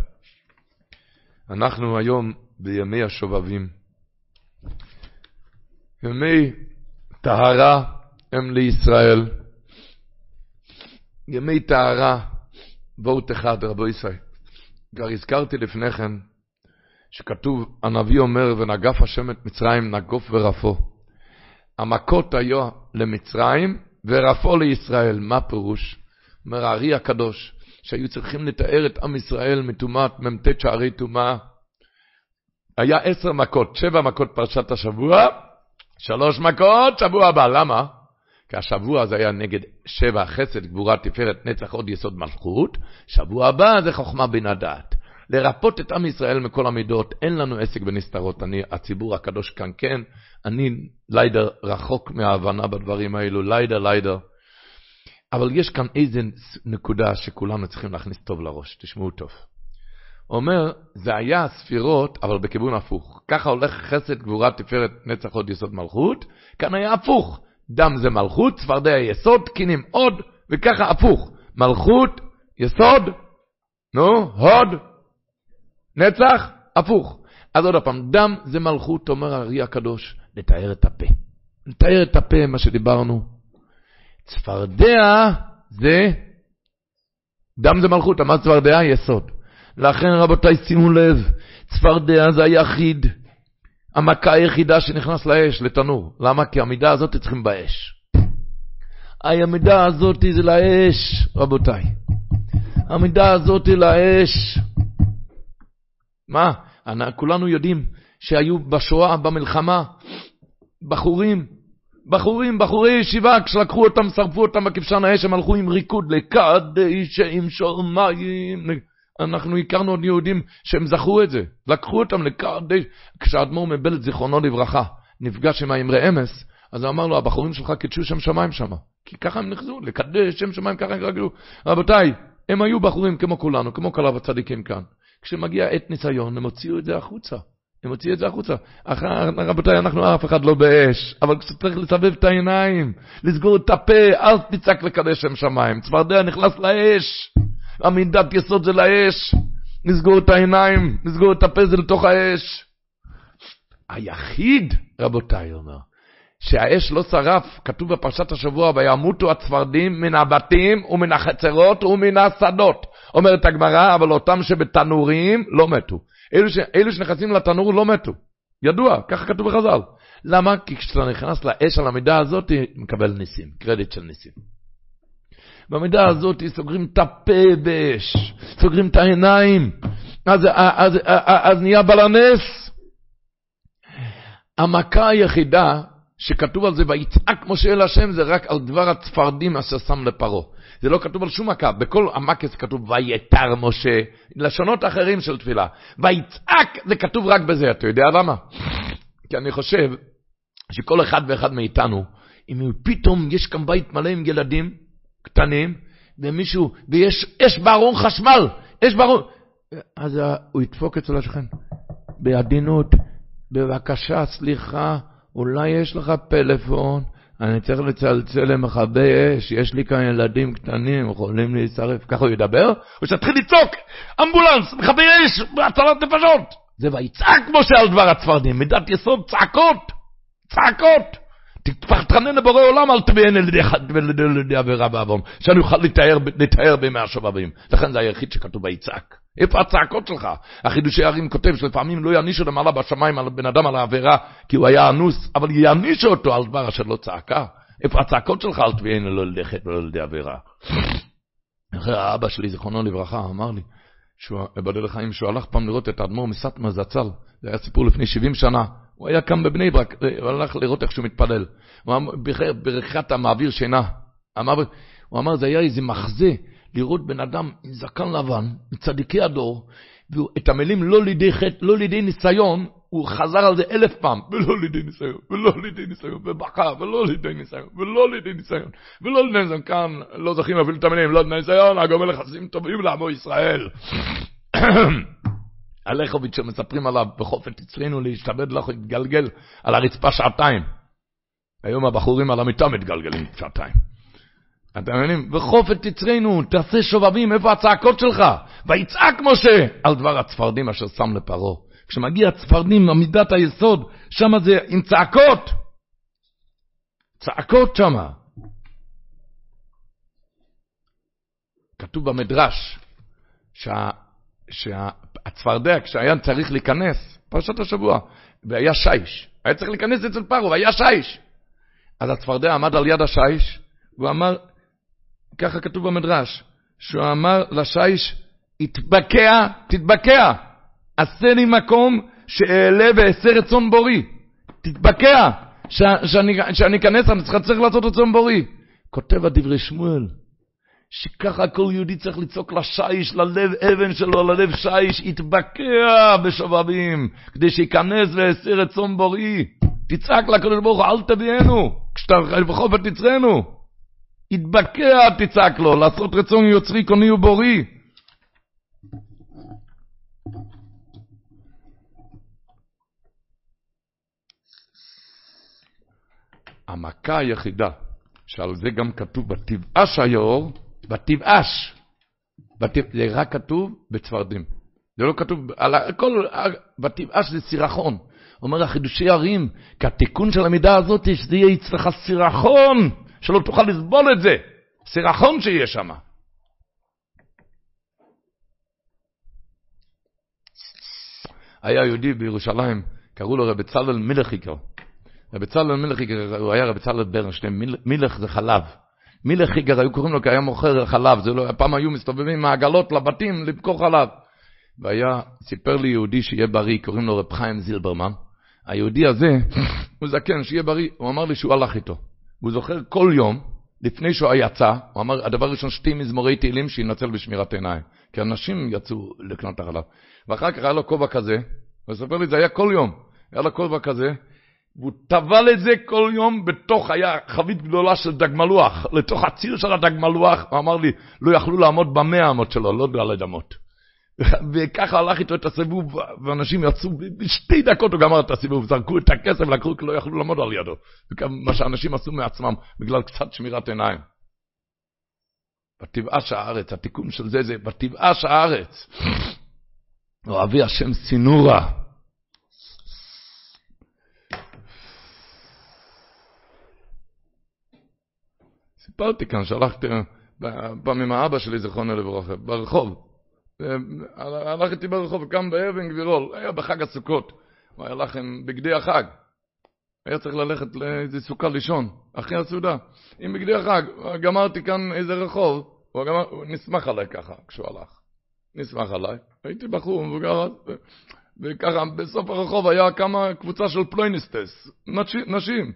אנחנו היום בימי השובבים. ימי טהרה הם לישראל. ימי טהרה, בואו אחד, רבו ישראל. כבר הזכרתי לפני כן, שכתוב, הנביא אומר, ונגף השם את מצרים נגוף ורפו. המכות היו למצרים ורפו לישראל. מה פירוש? אומר הארי הקדוש, שהיו צריכים לתאר את עם ישראל מטומאת מ"ט שערי טומאה. היה עשר מכות, שבע מכות פרשת השבוע, שלוש מכות שבוע הבא. למה? כי השבוע הזה היה נגד שבע חסד, גבורה, תפארת, נצח, עוד יסוד מלכות. שבוע הבא זה חוכמה בין הדעת. לרפות את עם ישראל מכל המידות, אין לנו עסק בנסתרות, אני, הציבור הקדוש כאן כן, אני ליידר רחוק מההבנה בדברים האלו, ליידר ליידר. אבל יש כאן איזה נקודה שכולנו צריכים להכניס טוב לראש, תשמעו טוב. אומר, זה היה ספירות, אבל בכיוון הפוך. ככה הולך חסד, גבורה, תפארת, נצח, עוד יסוד מלכות, כאן היה הפוך. דם זה מלכות, צפרדע יסוד, קינים עוד, וככה הפוך. מלכות, יסוד, נו, הוד, נצח, הפוך. אז עוד פעם, דם זה מלכות, אומר הארי הקדוש, לתאר את הפה. לתאר את הפה, מה שדיברנו. צפרדע זה, דם זה מלכות, אמר צפרדע יסוד. לכן רבותיי, שימו לב, צפרדע זה היחיד, המכה היחידה שנכנס לאש, לתנור. למה? כי המידה הזאת צריכים באש. המידה הזאת זה לאש, רבותיי. המידה הזאת לאש. מה? כולנו יודעים שהיו בשואה, במלחמה, בחורים, בחורים, בחורי ישיבה, כשלקחו אותם, שרפו אותם בכבשן האש, הם הלכו עם ריקוד לקדש עם שור. אנחנו הכרנו עוד יהודים שהם זכרו את זה. לקחו אותם לקדש. כשאדמו"ר מבלת, זיכרונו לברכה, נפגש עם האמרי אמס, אז הוא אמר לו, הבחורים שלך קידשו שם שמיים שם. כי ככה הם נחזו, לקדש שם שמיים, ככה הם רגלו. רבותיי, הם היו בחורים כמו כולנו, כמו כל הצדיקים כאן. כשמגיע עת ניסיון, הם הוציאו את זה החוצה. הם הוציאו את זה החוצה. אחר, רבותיי, אנחנו אף אחד לא באש, אבל צריך לסבב את העיניים, לסגור את הפה, אל תצעק לקדש שם שמיים. צפרדע נכנס לאש, עמידת יסוד זה לאש, לסגור את העיניים, לסגור את הפה זה לתוך האש. היחיד, רבותיי, אומר, שהאש לא שרף, כתוב בפרשת השבוע, וימותו הצפרדים מן הבתים ומן החצרות ומן השדות. אומרת הגמרא, אבל אותם שבתנורים לא מתו. אלו, ש... אלו שנכנסים לתנור לא מתו. ידוע, ככה כתוב בחז"ל. למה? כי כשאתה נכנס לאש על המידה הזאת, מקבל ניסים, קרדיט של ניסים. במידה הזאת סוגרים את הפה באש, סוגרים את העיניים, אז, אז, אז, אז, נהיה בלנס. המכה היחידה שכתוב על זה, ויצעק משה אל השם, זה רק על דבר הצפרדים אשר שם לפרעה. זה לא כתוב על שום מכה, בכל המקס כתוב ויתר משה, לשונות אחרים של תפילה. ויצעק, זה כתוב רק בזה, אתה יודע למה? כי אני חושב שכל אחד ואחד מאיתנו, אם פתאום יש כאן בית מלא עם ילדים קטנים, ומישהו, ויש אש בארון חשמל, אש בארון, אז הוא ידפוק אצל השכן, בעדינות, בבקשה, סליחה, אולי יש לך פלאפון, אני צריך לצלצל למכבי אש, יש לי כאן ילדים קטנים, יכולים להישרף. ככה הוא ידבר? או שתתחיל לצעוק, אמבולנס, מכבי אש, הצלת נפשות. זה ויצעק משה על דבר הצפרדים, מידת יסוד, צעקות, צעקות. תתחנן לבורא עולם, אל תביאן על ידי עבירה בעוון, שאני אוכל לתאר בימי השובבים. לכן זה היחיד שכתוב ויצעק. איפה הצעקות שלך? החידושי ערים כותב שלפעמים לא יענישו למעלה בשמיים על בן אדם על העבירה, כי הוא היה אנוס, אבל יענישו אותו על דבר אשר לא צעקה. איפה הצעקות שלך? אל תביאן לא לידי לידי עבירה. אחרי האבא שלי, זיכרונו לברכה, אמר לי, שהוא, בדל החיים, שהוא הלך פעם לראות את האדמו"ר מסטמה זצ"ל, זה היה סיפור לפני 70 שנה, הוא היה קם בבני ברק, הוא הלך לראות איך שהוא מתפלל. הוא אמר, ברכת המעביר שינה. אמר, הוא אמר, זה היה איזה מחזה, לראות בן אדם עם זקן לבן, מצדיקי הדור, ואת המילים לא לידי חטא, לא לידי ניסיון, הוא חזר על זה אלף פעם, ולא לידי ניסיון, ולא לידי ניסיון, ובכה, ולא לידי ניסיון, ולא לידי ניסיון, ולא לידי ניסיון, כאן לא זוכים אפילו את המילים, לא לידי ניסיון, הגומל לחסים טובים לעמו ישראל. הלכוביץ' שמספרים עליו בחופת אצלנו להשתבד לך להתגלגל על הרצפה שעתיים. היום הבחורים על המיטה מתגלגלים שעתיים. אתם מבינים? בחופת תצרנו, תעשה שובבים, איפה הצעקות שלך? ויצעק משה על דבר הצפרדים אשר שם לפרעה. כשמגיע הצפרדים, עמידת היסוד, שמה זה עם צעקות. צעקות שמה. כתוב במדרש, שה, שהצפרדע, כשהיה צריך להיכנס, פרשת השבוע, והיה שיש, היה צריך להיכנס אצל פרעה, והיה שיש. אז הצפרדע עמד על יד השיש, והוא אמר, ככה כתוב במדרש, שהוא אמר לשיש, התבקע, תתבקע, עשה לי מקום שאעלה ואעשה רצון בורי. תתבקע, שאני אכנס, אני צריך לעשות רצון בורי. כותב הדברי שמואל, שככה כל יהודי צריך לצעוק לשיש, ללב אבן שלו, ללב שיש, יתבקע בשובבים, כדי שייכנס ויעשה רצון בורי. תצעק לקדוש ברוך הוא, אל תביאנו, כשאתה בכל זאת תצרנו. יתבקע, תצעק לו, לעשות רצון יוצרי, קוני ובורי. המכה היחידה, שעל זה גם כתוב בתבאש היאור, בתבאש, זה רק כתוב בצפרדים. זה לא כתוב, על הכל, בתבאש זה סירחון. אומר החידושי ערים, כי התיקון של המידה הזאת, שזה יהיה אצלך סירחון, שלא תוכל לסבול את זה. סירחון שיהיה שם. היה יהודי בירושלים, קראו לו רבי צלאל מילכיקר. רבי צלאל מילכיקר, הוא היה רבי צלאל ברנשטיין, מילך זה חלב. מילכיקר, היו קוראים לו כי היה מוכר חלב, זה לא, פעם היו מסתובבים עם העגלות לבתים למכור חלב. והיה, סיפר לי יהודי שיהיה בריא, קוראים לו רב חיים זילברמן. היהודי הזה, הוא זקן, שיהיה בריא, הוא אמר לי שהוא הלך איתו. הוא זוכר כל יום, לפני שהוא יצא, הוא אמר, הדבר הראשון, שתי מזמורי תהילים שינצל בשמירת עיניים. כי אנשים יצאו לקנות את החלב. ואחר כך היה לו כובע כזה, הוא ספר לי, זה היה כל יום. היה לו כובע כזה, והוא טבל את זה כל יום בתוך, היה חבית גדולה של דג מלוח, לתוך הציר של הדג מלוח, הוא אמר לי, לא יכלו לעמוד במאה אמות שלו, לא דלת אמות. וככה הלך איתו את הסיבוב, ואנשים יצאו, בשתי דקות הוא גמר את הסיבוב, זרקו את הכסף, לקחו, כי לא יכלו לעמוד על ידו. מה שאנשים עשו מעצמם, בגלל קצת שמירת עיניים. בתבאש הארץ, התיקון של זה זה בתבאש הארץ. אוהבי השם סינורה. סיפרתי כאן, שלחתי פעם עם האבא שלי, זכרונו לברכה, ברחוב. הלך איתי ברחוב, קם באבן גבירול, היה בחג הסוכות, הוא הלך עם בגדי החג. היה צריך ללכת לאיזה סוכה לישון, אחרי הסעודה, עם בגדי החג. גמרתי כאן איזה רחוב, הוא, גמר, נסמך עליי ככה, כשהוא הלך. נסמך עליי. הייתי בחור מבוגר וככה, בסוף הרחוב היה כמה קבוצה של פלויניסטס, נשים.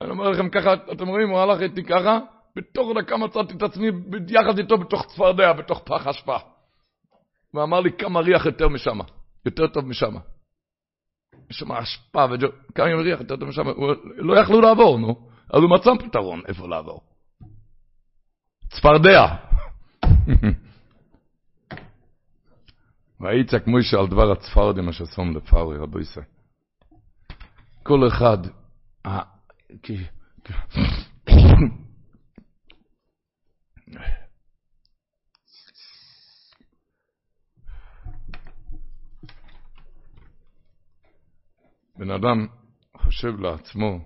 אני אומר לכם ככה, אתם רואים, הוא הלך איתי ככה, בתוך דקה מצאתי את עצמי יחד איתו בתוך צפרדע, בתוך פח אשפה. ואמר לי כמה ריח יותר משם, יותר טוב משם. יש שם אשפה וכמה ריח יותר טוב משם, לא יכלו לעבור, נו. אז הוא מצא פתרון איפה לעבור. צפרדע. ויצעק מוישה על דבר הצפרדים אשר שום לפאורי, רבו ישראל. כל אחד, בן אדם חושב לעצמו,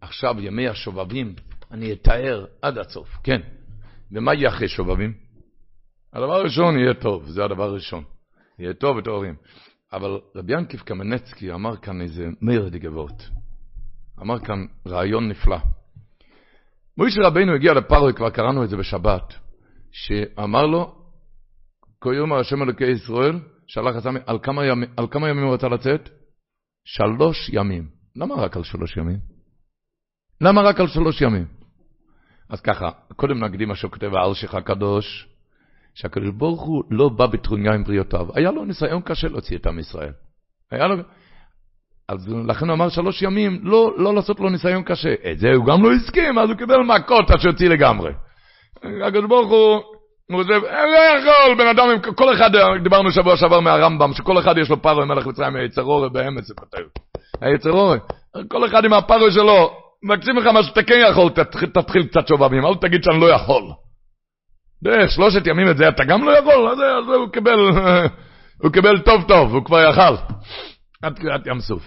עכשיו ימי השובבים, אני אתאר עד הסוף, כן. ומה יהיה אחרי שובבים? הדבר הראשון יהיה טוב, זה הדבר הראשון. יהיה טוב וטובים. אבל רבי ינקיף קמנצקי אמר כאן איזה מאיר דגבות. אמר כאן רעיון נפלא. מוישה רבינו הגיע לפרוי, כבר קראנו את זה בשבת, שאמר לו, כה יאמר השם אלוקי ישראל, שלח את על על כמה ימים הוא רצה לצאת? שלוש ימים. למה רק על שלוש ימים? למה רק על שלוש ימים? אז ככה, קודם נקדים מה שכותב האלשיך הקדוש, שהקדוש ברוך הוא לא בא בטרוניה עם בריאותיו. היה לו ניסיון קשה להוציא את עם ישראל. היה לו... אז לכן הוא אמר שלוש ימים, לא, לא לעשות לו ניסיון קשה. את זה הוא גם לא הסכים, אז הוא קיבל מכות עד שהוציא לגמרי. הקדוש ברוך הוא, הוא זה, לא יכול, בן אדם, כל אחד, דיברנו שבוע שעבר מהרמב"ם, שכל אחד יש לו פרוי מלך מצרים, היצר אורי באמץ, זה כותב. היצר אורי, כל אחד עם הפרוי שלו, מבקשים לך מה שאתה כן יכול, תתחיל קצת שובבים, אל תגיד שאני לא יכול. דרך שלושת ימים את זה אתה גם לא יכול, אז הוא קיבל, הוא קיבל טוב טוב, הוא כבר יכל. עד קריאת ים סוף.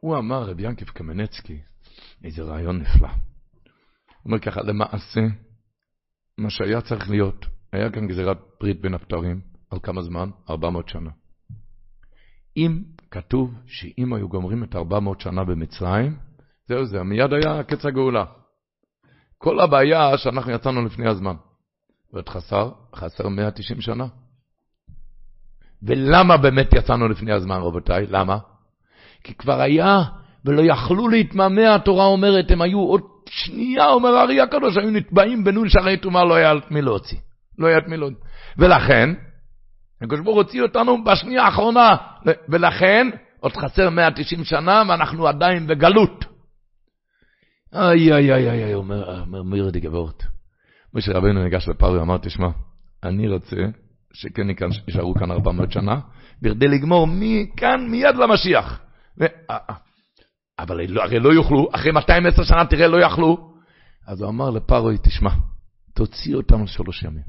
הוא אמר, רבי ינקף קמנצקי, איזה רעיון נפלא. הוא אומר ככה, למעשה, מה שהיה צריך להיות, היה כאן גזירת ברית בין הפטרים, על כמה זמן? 400 שנה. אם כתוב שאם היו גומרים את 400 שנה במצרים, זהו זה, מיד היה קץ הגאולה. כל הבעיה שאנחנו יצאנו לפני הזמן. ועוד חסר, חסר 190 שנה. ולמה באמת יצאנו לפני הזמן, רבותיי? למה? כי כבר היה, ולא יכלו להתמהמה, התורה אומרת, הם היו עוד שנייה, אומר הארי הקדוש, היו נתבעים בנון שערי טומאה, לא היה את מי להוציא. לא היה את מי להוציא. ולכן, הקדוש ברוך הוציא אותנו בשנייה האחרונה, ולכן, עוד חסר 190 שנה, ואנחנו עדיין בגלות. איי, איי, איי, איי, אומר, די גבורת. משה רבנו ניגש לפרעה, אמר, תשמע, אני רוצה שכן יישארו כאן 400 שנה, בכדי לגמור מכאן מיד למשיח. ו... אבל לא, הרי לא יוכלו, אחרי 210 שנה תראה, לא יכלו. אז הוא אמר לפרעה, תשמע, תוציא אותם שלוש ימים.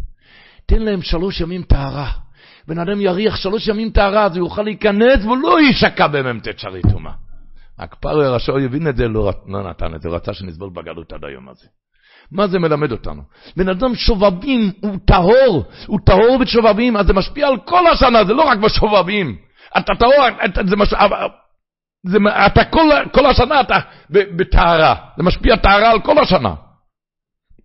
תן להם שלוש ימים טהרה. בן אדם יריח שלוש ימים טהרה, אז הוא יוכל להיכנס והוא לא יישקע במ"ט שרי טומאה. רק פרעה הרשע הבין את זה, לא, לא נתן את זה, הוא רצה שנסבול בגלות עד היום הזה. מה זה מלמד אותנו? בן אדם שובבים הוא טהור, הוא טהור בשובבים, אז זה משפיע על כל השנה, זה לא רק בשובבים. אתה טהור, זה מש... זה, אתה כל, כל השנה אתה בטהרה, זה משפיע טהרה על כל השנה.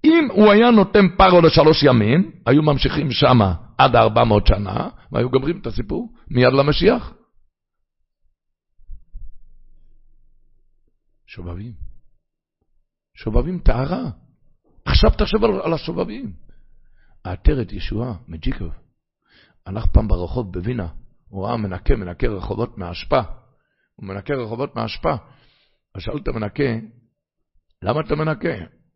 אם הוא היה נותן פרו לשלוש ימים, היו ממשיכים שמה עד ארבע מאות שנה, והיו גומרים את הסיפור מיד למשיח. שובבים. שובבים טהרה. עכשיו תחשוב על, על השובבים. העטרת ישועה מג'יקוב הלך פעם ברחוב בווינה, הוא ראה מנקה, מנקה רחובות מהאשפה. הוא מנקה רחובות מהאשפה. אז שאל את המנקה, למה אתה מנקה?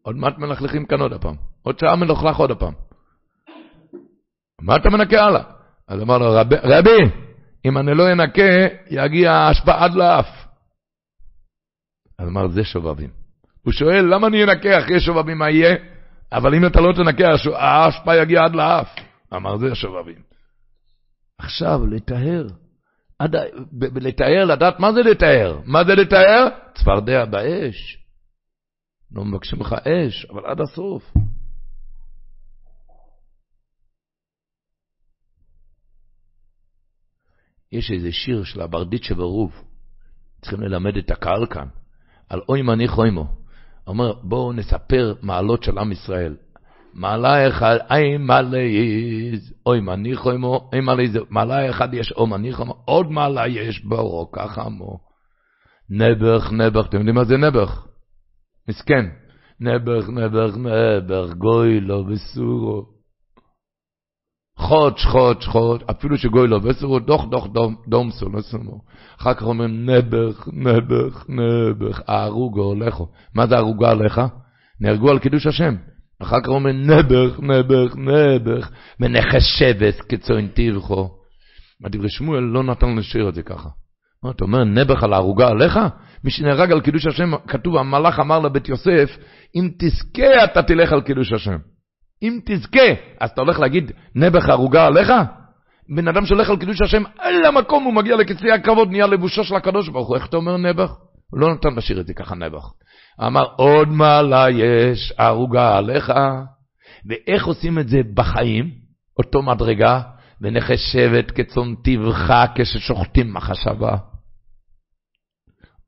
עוד מעט מלכלכים כאן עוד הפעם. עוד שעה מלוכלך עוד הפעם. מה אתה מנקה הלאה? אז אמר לו, רבי, רבי, אם אני לא אנקה, יגיע האשפה עד לאף. אז אמר, זה שובבים. הוא שואל, למה אני אנקה אחרי שובבים מה יהיה? אבל אם אתה לא תנקה, האשפה יגיע עד לאף. אמר, זה שובבים. עכשיו, לטהר. עד, לטהר, לדעת מה זה לטהר. מה זה לטהר? צפרדע באש. לא מבקשים לך אש, אבל עד הסוף. יש איזה שיר של הברדיצ'ה ברוב. צריכים ללמד את הקהל כאן. על אוי מני חוימו. אומר, בואו נספר מעלות של עם ישראל. מעלה אחד, אי מלא יש, אוי מני חוימו, אי מלא זה, מעלה אחד יש, אוי מני חוימו, עוד מעלה יש בורו, ככה מו. נבח, נבח, אתם יודעים מה זה נבח? מסכן. נבח, נבח, נבח, גוי לא בסורו. חודש, חודש, חודש, אפילו שגוי לא בסורו, דוח, דוח, דומסו, לא סומו. אחר כך אומרים נבח, נבח, נבח, ההרוגו הולכו. מה זה הרוגה עליך? נהרגו על קידוש השם. אחר כך אומרים נבח, נבח, מנכס שבס כצוין תיבכו. הדברי שמואל לא נתן לשיר את זה ככה. מה אתה אומר, נבח על ההרוגה עליך? מי שנהרג על קידוש השם, כתוב, המלאך אמר לבית יוסף, אם תזכה אתה תלך על קידוש השם. אם תזכה, אז אתה הולך להגיד, נבח הרוגה עליך? בן אדם שהולך על קידוש השם, אין לה מקום, הוא מגיע לכיסא הכבוד, נהיה לבושו של הקדוש ברוך הוא. איך אתה אומר נבח? הוא לא נתן לשיר את זה ככה נבח. אמר, עוד מעלה יש ערוגה עליך, ואיך עושים את זה בחיים, אותו מדרגה, ונחשבת כצאן טבעך כששוחטים מחשבה.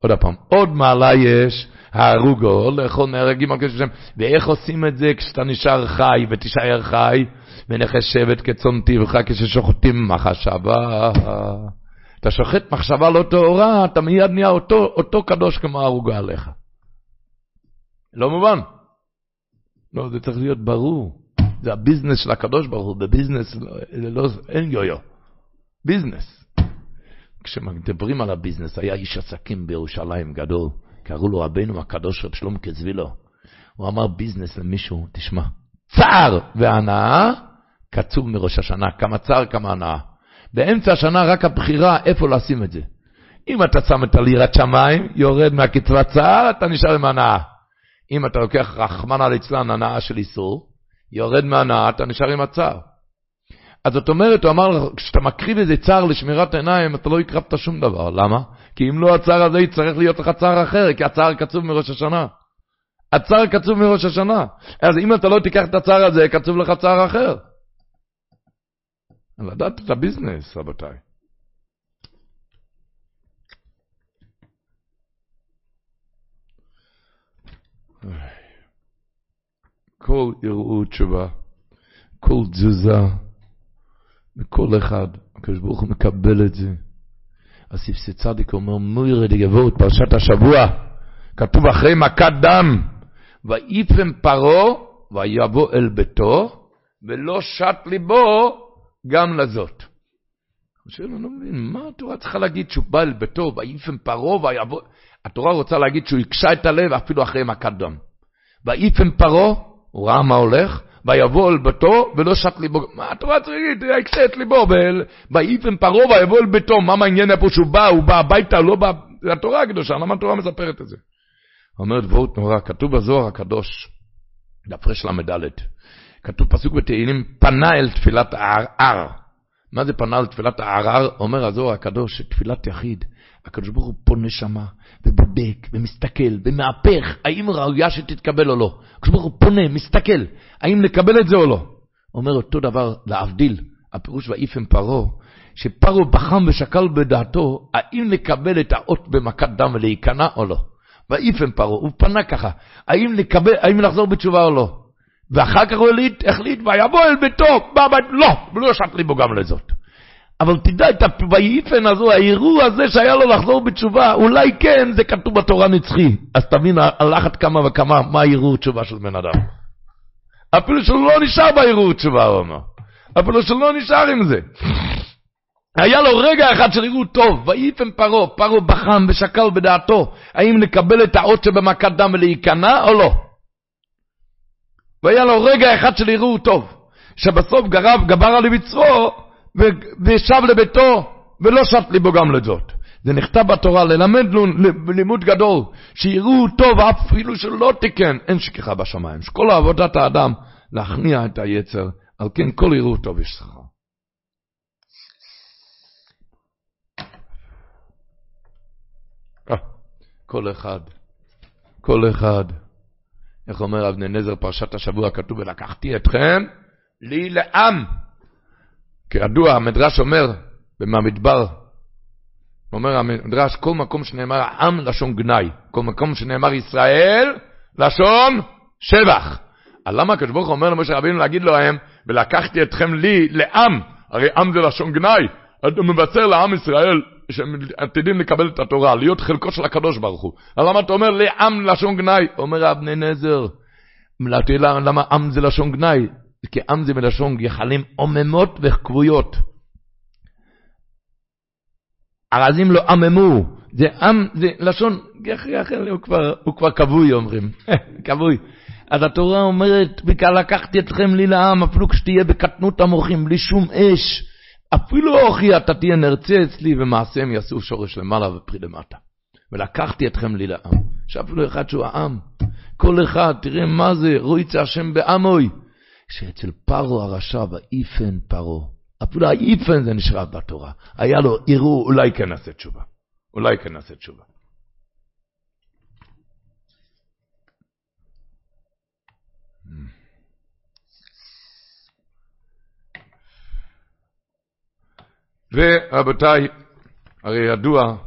עוד פעם, עוד מעלה יש הרוגו, לאכול נהרגים על כשם, ואיך עושים את זה כשאתה נשאר חי ותישאר חי, ונחשבת כצאן טבעך כששוחטים מחשבה. אתה שוחט מחשבה לא טהורה, אתה מיד נהיה אותו, אותו קדוש כמו הרוגה עליך. לא מובן. לא, זה צריך להיות ברור. זה הביזנס של הקדוש ברוך הוא, בביזנס לא, לא, אין יו-יו. ביזנס. כשמדברים על הביזנס, היה איש עסקים בירושלים גדול, קראו לו רבנו הקדוש רב שלום כזבילו. הוא אמר ביזנס למישהו, תשמע, צער והנאה קצוב מראש השנה, כמה צער, כמה הנאה. באמצע השנה רק הבחירה איפה לשים את זה. אם אתה שם את הלירת שמיים, יורד מהקצבת צער, אתה נשאר עם הנאה. אם אתה לוקח רחמנא ליצלן הנאה של איסור, יורד מהנאה, אתה נשאר עם הצער. אז זאת אומרת, הוא אמר לך, כשאתה מקריב איזה צער לשמירת עיניים, אתה לא הקרבת שום דבר. למה? כי אם לא הצער הזה, יצטרך להיות לך צער אחר, כי הצער קצוב מראש השנה. הצער קצוב מראש השנה. אז אם אתה לא תיקח את הצער הזה, קצוב לך צער אחר. לדעת את הביזנס, רבותיי. כל ערעור תשובה, כל תזוזה, וכל אחד, הקדוש ברוך הוא מקבל את זה. הסיפסי צדיק אומר, מוירי דגבור את פרשת השבוע, כתוב אחרי מכת דם, ויפם פרעה ויבוא אל ביתו, ולא שט ליבו גם לזאת. אני שואל, אני לא מבין, מה התורה צריכה להגיד שהוא בא אל ביתו, ויפם פרעה ויבוא... התורה רוצה להגיד שהוא הקשה את הלב אפילו אחרי מכת דם. ויפם פרעה, הוא ראה מה הולך, ויבוא אל ביתו ולא שט ליבו. מה התורה להגיד? יקשה את ליבו, ויפם פרעה ויבוא אל ביתו. מה מעניין איפה שהוא בא? הוא בא הביתה, לא בא... זה התורה הקדושה, למה התורה מספרת את זה? אומרת דברות נורא, כתוב בזוהר הקדוש, דף רל"ד, כתוב פסוק בתהילים, פנה אל תפילת הערער. מה זה פנה אל תפילת הערער? אומר הזוהר הקדוש, שתפילת יחיד, הקדוש ברוך הוא פונה שמה, ובודק, ומסתכל, ומהפך, האם ראויה שתתקבל או לא. הקדוש ברוך הוא פונה, מסתכל, האם לקבל את זה או לא. אומר אותו דבר, להבדיל, הפירוש ואיפם פרעה, שפרעה בחם ושקל בדעתו, האם לקבל את האות במכת דם ולהיכנע או לא. ואיפם פרעה, הוא פנה ככה, האם, לקבל, האם לחזור בתשובה או לא. ואחר כך הוא החליט, החליט, ויבוא אל ביתו, בא בית, לא, ולא ישת ליבו גם לזאת. אבל תדע את הויפן הזו, האירוע הזה שהיה לו לחזור בתשובה, אולי כן, זה כתוב בתורה נצחי. אז תבין על אחת כמה וכמה, מה הערעור תשובה של בן אדם. אפילו שהוא לא נשאר בערעור תשובה, הוא אומר. אפילו שהוא לא נשאר עם זה. היה לו רגע אחד של ערעור טוב, ויפן פרעה, פרעה בחם ושקל בדעתו, האם לקבל את האות שבמכת דם ולהיכנע או לא. והיה לו רגע אחד של ערעור טוב, שבסוף גרב, גבר על יצרו, ושב לביתו, ולא שט ליבו גם לזאת. זה נכתב בתורה, ללמד לימוד גדול, שיראו טוב אפילו שלא תיקן, אין שכחה בשמיים. שכל עבודת האדם, להכניע את היצר, על כן כל יראו טוב יש שכר. אה, כל אחד, כל אחד, איך אומר אבני נזר פרשת השבוע, כתוב, ולקחתי אתכם לי לעם. כידוע, המדרש אומר, במדבר, אומר המדרש, כל מקום שנאמר עם לשון גנאי, כל מקום שנאמר ישראל, לשון שבח. אז למה הקדוש ברוך הוא אומר למשה רבינו להגיד להם, ולקחתי אתכם לי לעם, הרי עם זה לשון גנאי, אתה מבשר לעם ישראל שהם עתידים לקבל את התורה, להיות חלקו של הקדוש ברוך הוא. אז למה אתה אומר לעם לשון גנאי? אומר אבני נזר, למה עם זה לשון גנאי? כי עם זה מלשון גחלים עוממות וכבויות. ארזים לא עממו, זה עם, זה לשון, גחל, הוא כבר, הוא כבר כבוי אומרים, כבוי. אז התורה אומרת, בגלל לקחתי אתכם לי לעם, אפילו כשתהיה בקטנות המוחים, בלי שום אש, אפילו אוכי אתה תהיה נרצה אצלי, ומעשיהם יעשו שורש למעלה ופרי למטה. ולקחתי אתכם לי לעם. שאפילו אחד שהוא העם, כל אחד, תראה מה זה, רויצה השם בעמוי. שאצל פרעה הרשע, ואיפן פרעה, אפילו האיפן זה נשאר בתורה. היה לו, יראו, אולי כן נעשה תשובה. אולי כן נעשה תשובה. ורבותיי, הרי ידוע,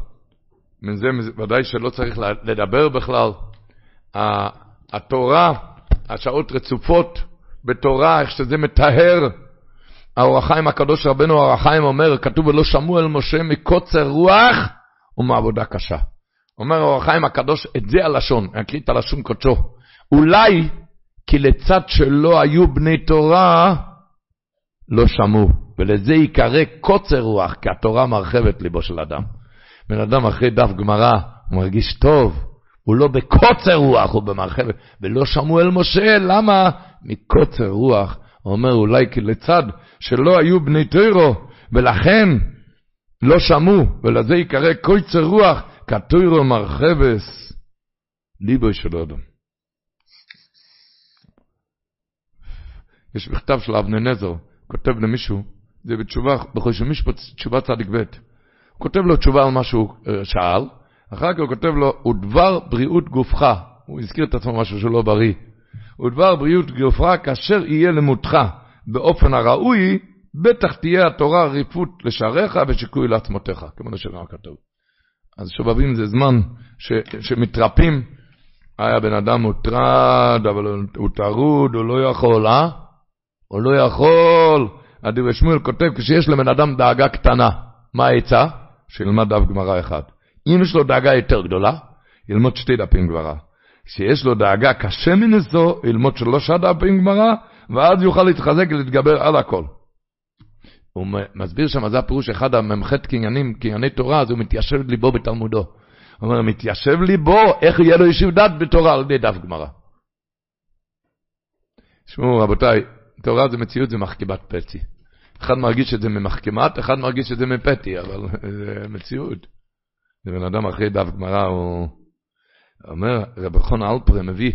מזה ודאי שלא צריך לדבר בכלל, התורה, השעות רצופות, בתורה, איך שזה מטהר, האור החיים הקדוש רבנו האור החיים אומר, כתוב ולא שמעו אל משה מקוצר רוח ומעבודה קשה. אומר האור החיים הקדוש, את זה הלשון, אקריא את הלשון קודשו. אולי כי לצד שלא היו בני תורה, לא שמעו, ולזה ייקרא קוצר רוח, כי התורה מרחבת ליבו של אדם. בן אדם אחרי דף גמרא, הוא מרגיש טוב, הוא לא בקוצר רוח, הוא במרחבת, ולא שמעו אל משה, למה? מקוצר רוח. אומר, אולי כי לצד שלא היו בני תוירו, ולכן לא שמעו, ולזה ייקרא קוצר רוח, כתוירו מרחבס, ליבו של אדם. יש מכתב של אבני נזר, כותב למישהו, זה בתשובה, בחושי משפט, תשובה צדיק ב', הוא כותב לו תשובה על מה שהוא אה, שאל, אחר כך הוא כותב לו, ודבר בריאות גופך, הוא הזכיר את עצמו משהו שלא בריא, ודבר בריאות גופך כאשר יהיה למותך באופן הראוי, בטח תהיה התורה ריפות לשעריך ושיקוי לעצמותיך, כמו שגם כתוב. אז שובבים זה זמן ש, שמתרפים, היה בן אדם מוטרד, אבל הוא טרוד, הוא לא יכול, אה? הוא לא יכול. אדיב שמואל כותב, כשיש לבן אדם דאגה קטנה, מה העצה? שילמד דף גמרא אחד. אם יש לו דאגה יותר גדולה, ילמוד שתי דפים גמרא. כשיש לו דאגה קשה מנשוא, ילמוד שלושה דפים גמרא, ואז יוכל להתחזק ולהתגבר על הכל. הוא מסביר שם, זה הפירוש אחד המ"ח קניינים, קנייני תורה, אז הוא מתיישב ליבו בתלמודו. הוא אומר, מתיישב ליבו, איך יהיה לו ישיב דת בתורה על ידי דף גמרא. תשמעו, רבותיי, תורה זה מציאות, זה מחכימת פצי. אחד מרגיש שזה ממחכמת, אחד מרגיש שזה מפתי, אבל זה מציאות. זה בן אדם אחרי דף גמרא, הוא אומר, רבי חון אלפרה מביא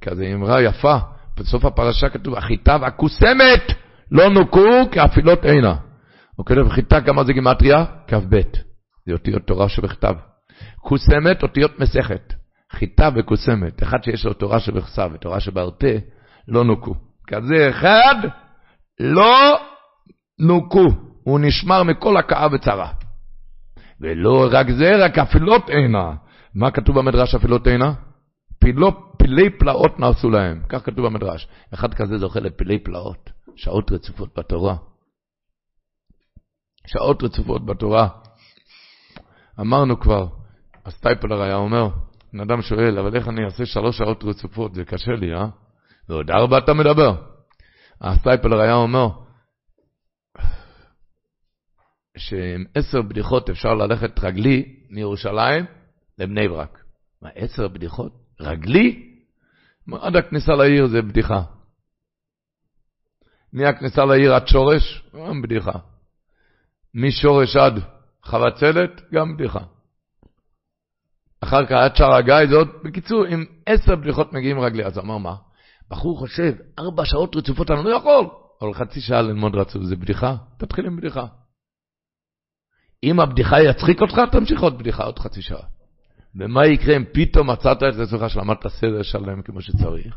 כזה אמרה יפה, בסוף הפרשה כתוב, החיטה והקוסמת לא נוקו כאפילות עינה. הוא כתב חיטה, כמה זה גימטריה? כ"ב. זה אותיות תורה שבכתב. קוסמת, אותיות מסכת. חיטה וקוסמת. אחד שיש לו תורה שבכסף ותורה שבעל פה, לא נוקו. כזה אחד, לא נוקו. הוא נשמר מכל הכאה וצרה. ולא רק זה, רק אפילות עינה. מה כתוב במדרש אפילות עינה? פילו, פילי פלאות נעשו להם. כך כתוב במדרש. אחד כזה זוכה לפילי פלאות. שעות רצופות בתורה. שעות רצופות בתורה. אמרנו כבר, הסטייפלר היה אומר, בן אדם שואל, אבל איך אני אעשה שלוש שעות רצופות? זה קשה לי, אה? ועוד ארבע אתה מדבר. הסטייפלר היה אומר, שעם עשר בדיחות אפשר ללכת רגלי מירושלים לבני ברק. מה, עשר בדיחות? רגלי? עד הכניסה לעיר זה בדיחה. מהכניסה לעיר עד שורש, גם בדיחה. משורש עד חבצלת, גם בדיחה. אחר כך עד שער הגיא, עוד, בקיצור, עם עשר בדיחות מגיעים רגלי. אז אמר, מה? בחור חושב, ארבע שעות רצופות אני לא יכול, אבל חצי שעה ללמוד רצוף, זה בדיחה? תתחיל עם בדיחה. אם הבדיחה יצחיק אותך, תמשיך עוד בדיחה, עוד חצי שעה. ומה יקרה אם פתאום מצאת את עצמך שלמדת סדר שלם כמו שצריך?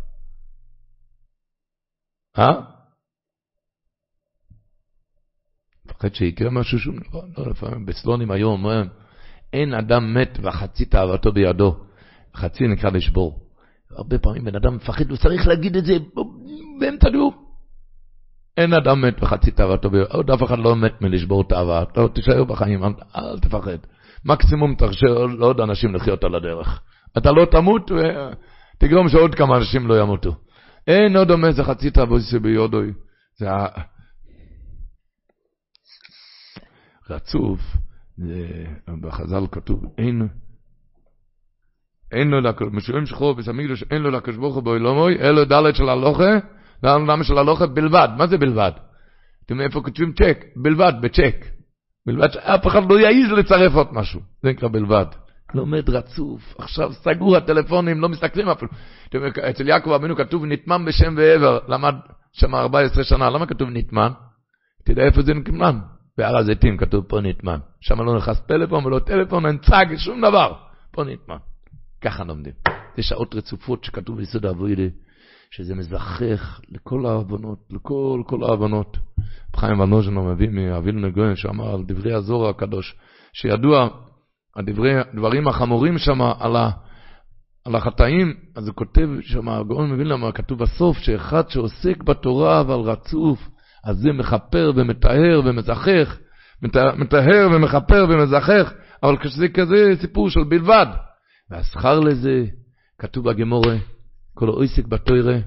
אה? מפחד שיקרה משהו שום דבר, לא לפעמים, בסלונים היום אומרים, אין אדם מת וחצי תאוותו בידו, חצי נקרא לשבור. הרבה פעמים בן אדם מפחד, הוא צריך להגיד את זה באמצע נאום. אין אדם מת וחצי תאוותו בידו, עוד אף אחד לא מת מלשבור תאווה, לא, תישאר בחיים, אל תפחד. מקסימום תרשה לעוד אנשים לחיות על הדרך. אתה לא תמות ותגרום שעוד כמה אנשים לא ימותו. אין עוד דומה זה חצי תאוותו בידוי. זה רצוף, בחז"ל כתוב, אין, אין לו, משולים שחור בסמיגדוש, אין לו לקדוש ברוך הוא באילומוי, אלו דלת של הלוכה, למה של הלוכה בלבד, מה זה בלבד? אתם איפה כותבים צ'ק? בלבד, בצ'ק. בלבד שאף אחד לא יעז לצרף עוד משהו, זה נקרא בלבד. לומד רצוף, עכשיו סגור הטלפונים, לא מסתכלים אפילו. אצל יעקב אבינו כתוב נטמן בשם ועבר, למד שם 14 שנה, למה כתוב נטמן? תדע איפה זה נטמן. בהר הזיתים כתוב פה נטמן. שם לא נכנס פלאפון ולא טלפון, אין צג, שום דבר. פה נטמן. ככה לומדים. זה שעות רצופות שכתוב ביסוד אבוידי, שזה מזכך לכל ההבנות, לכל כל ההבנות. חיים ונוז'נו מביא מאביל נגוין שאמר על דברי הזוהר הקדוש, שידוע, הדברי, הדברים החמורים שם על, ה, על החטאים, אז הוא כותב שם, הגאון מבין למה כתוב בסוף, שאחד שעוסק בתורה אבל רצוף, אז זה מכפר ומטהר ומזכך, מטהר ומכפר ומזכך, אבל כשזה כזה סיפור של בלבד. והשכר לזה, כתוב בגמורה, כל העסק בתוירה.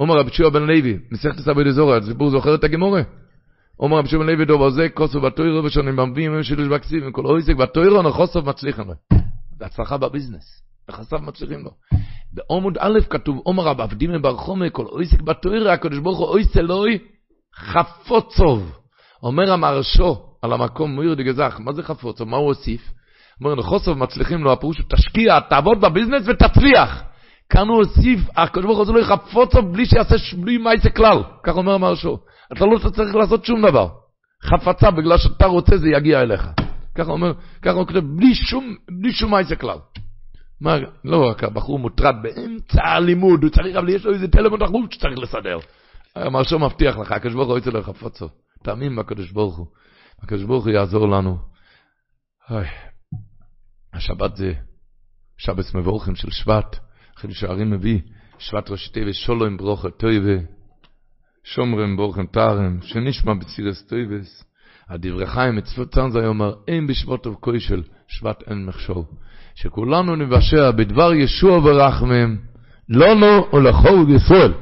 אומר רבי שיוע בן לוי, מסכת סבא דזורה, הציבור זוכר את הגמורה? אומר רבי שיוע בן לוי דובר זה, כוסו בתוירה ושונים במביאים, שילוש בכסיבים, כל העסק בתוירה נחוסף מצליחים לו. זה הצלחה בביזנס, נכסיו מצליחים לו. בעמוד א' כתוב, אומר רב עבדים ברחומי, כל עסק בתוירה, הקדוש ברוך הוא אויס אלוהי, חפוצוב. אומר המרשו על המקום מויר דגזך, מה זה חפוצוב? מה הוא הוסיף? אומר, נחוסוב מצליחים לו, הפירוש הוא תשקיע, תעבוד בביזנס ותצליח. כאן הוא הוסיף, הקדוש ברוך הוא לא יחפוץ בלי שיעשה, בלי מעשה כלל. כך אומר המרשו. אתה לא צריך לעשות שום דבר. חפצה, בגלל שאתה רוצה, זה יגיע אליך. ככה אומר, ככה הוא כותב, בלי שום, בלי שום מעשה כלל. מה, לא רק הבחור מוטרד באמצע הלימוד, הוא צריך, אבל יש לו איזה טלפון דחוף שצריך לסדר. המרשו מבטיח לך, הקדוש ברוך הוא לך חפצו. תאמין בקדוש ברוך הוא. הקדוש ברוך הוא יעזור לנו. אוי, השבת זה שבס מבורכים של שבט. חידוש הערים מביא, שבט ראשי תיבס, שולוים ברוכה טויבה, שומרם בורכים טרם, שנשמע בצירס טויבס. הדברי חיים, מצוות צנזה אומר, אין בשבט טוב של שבט אין מכשול. שכולנו נבשע בדבר ישוע ורחמם, לנו ולכל ישראל.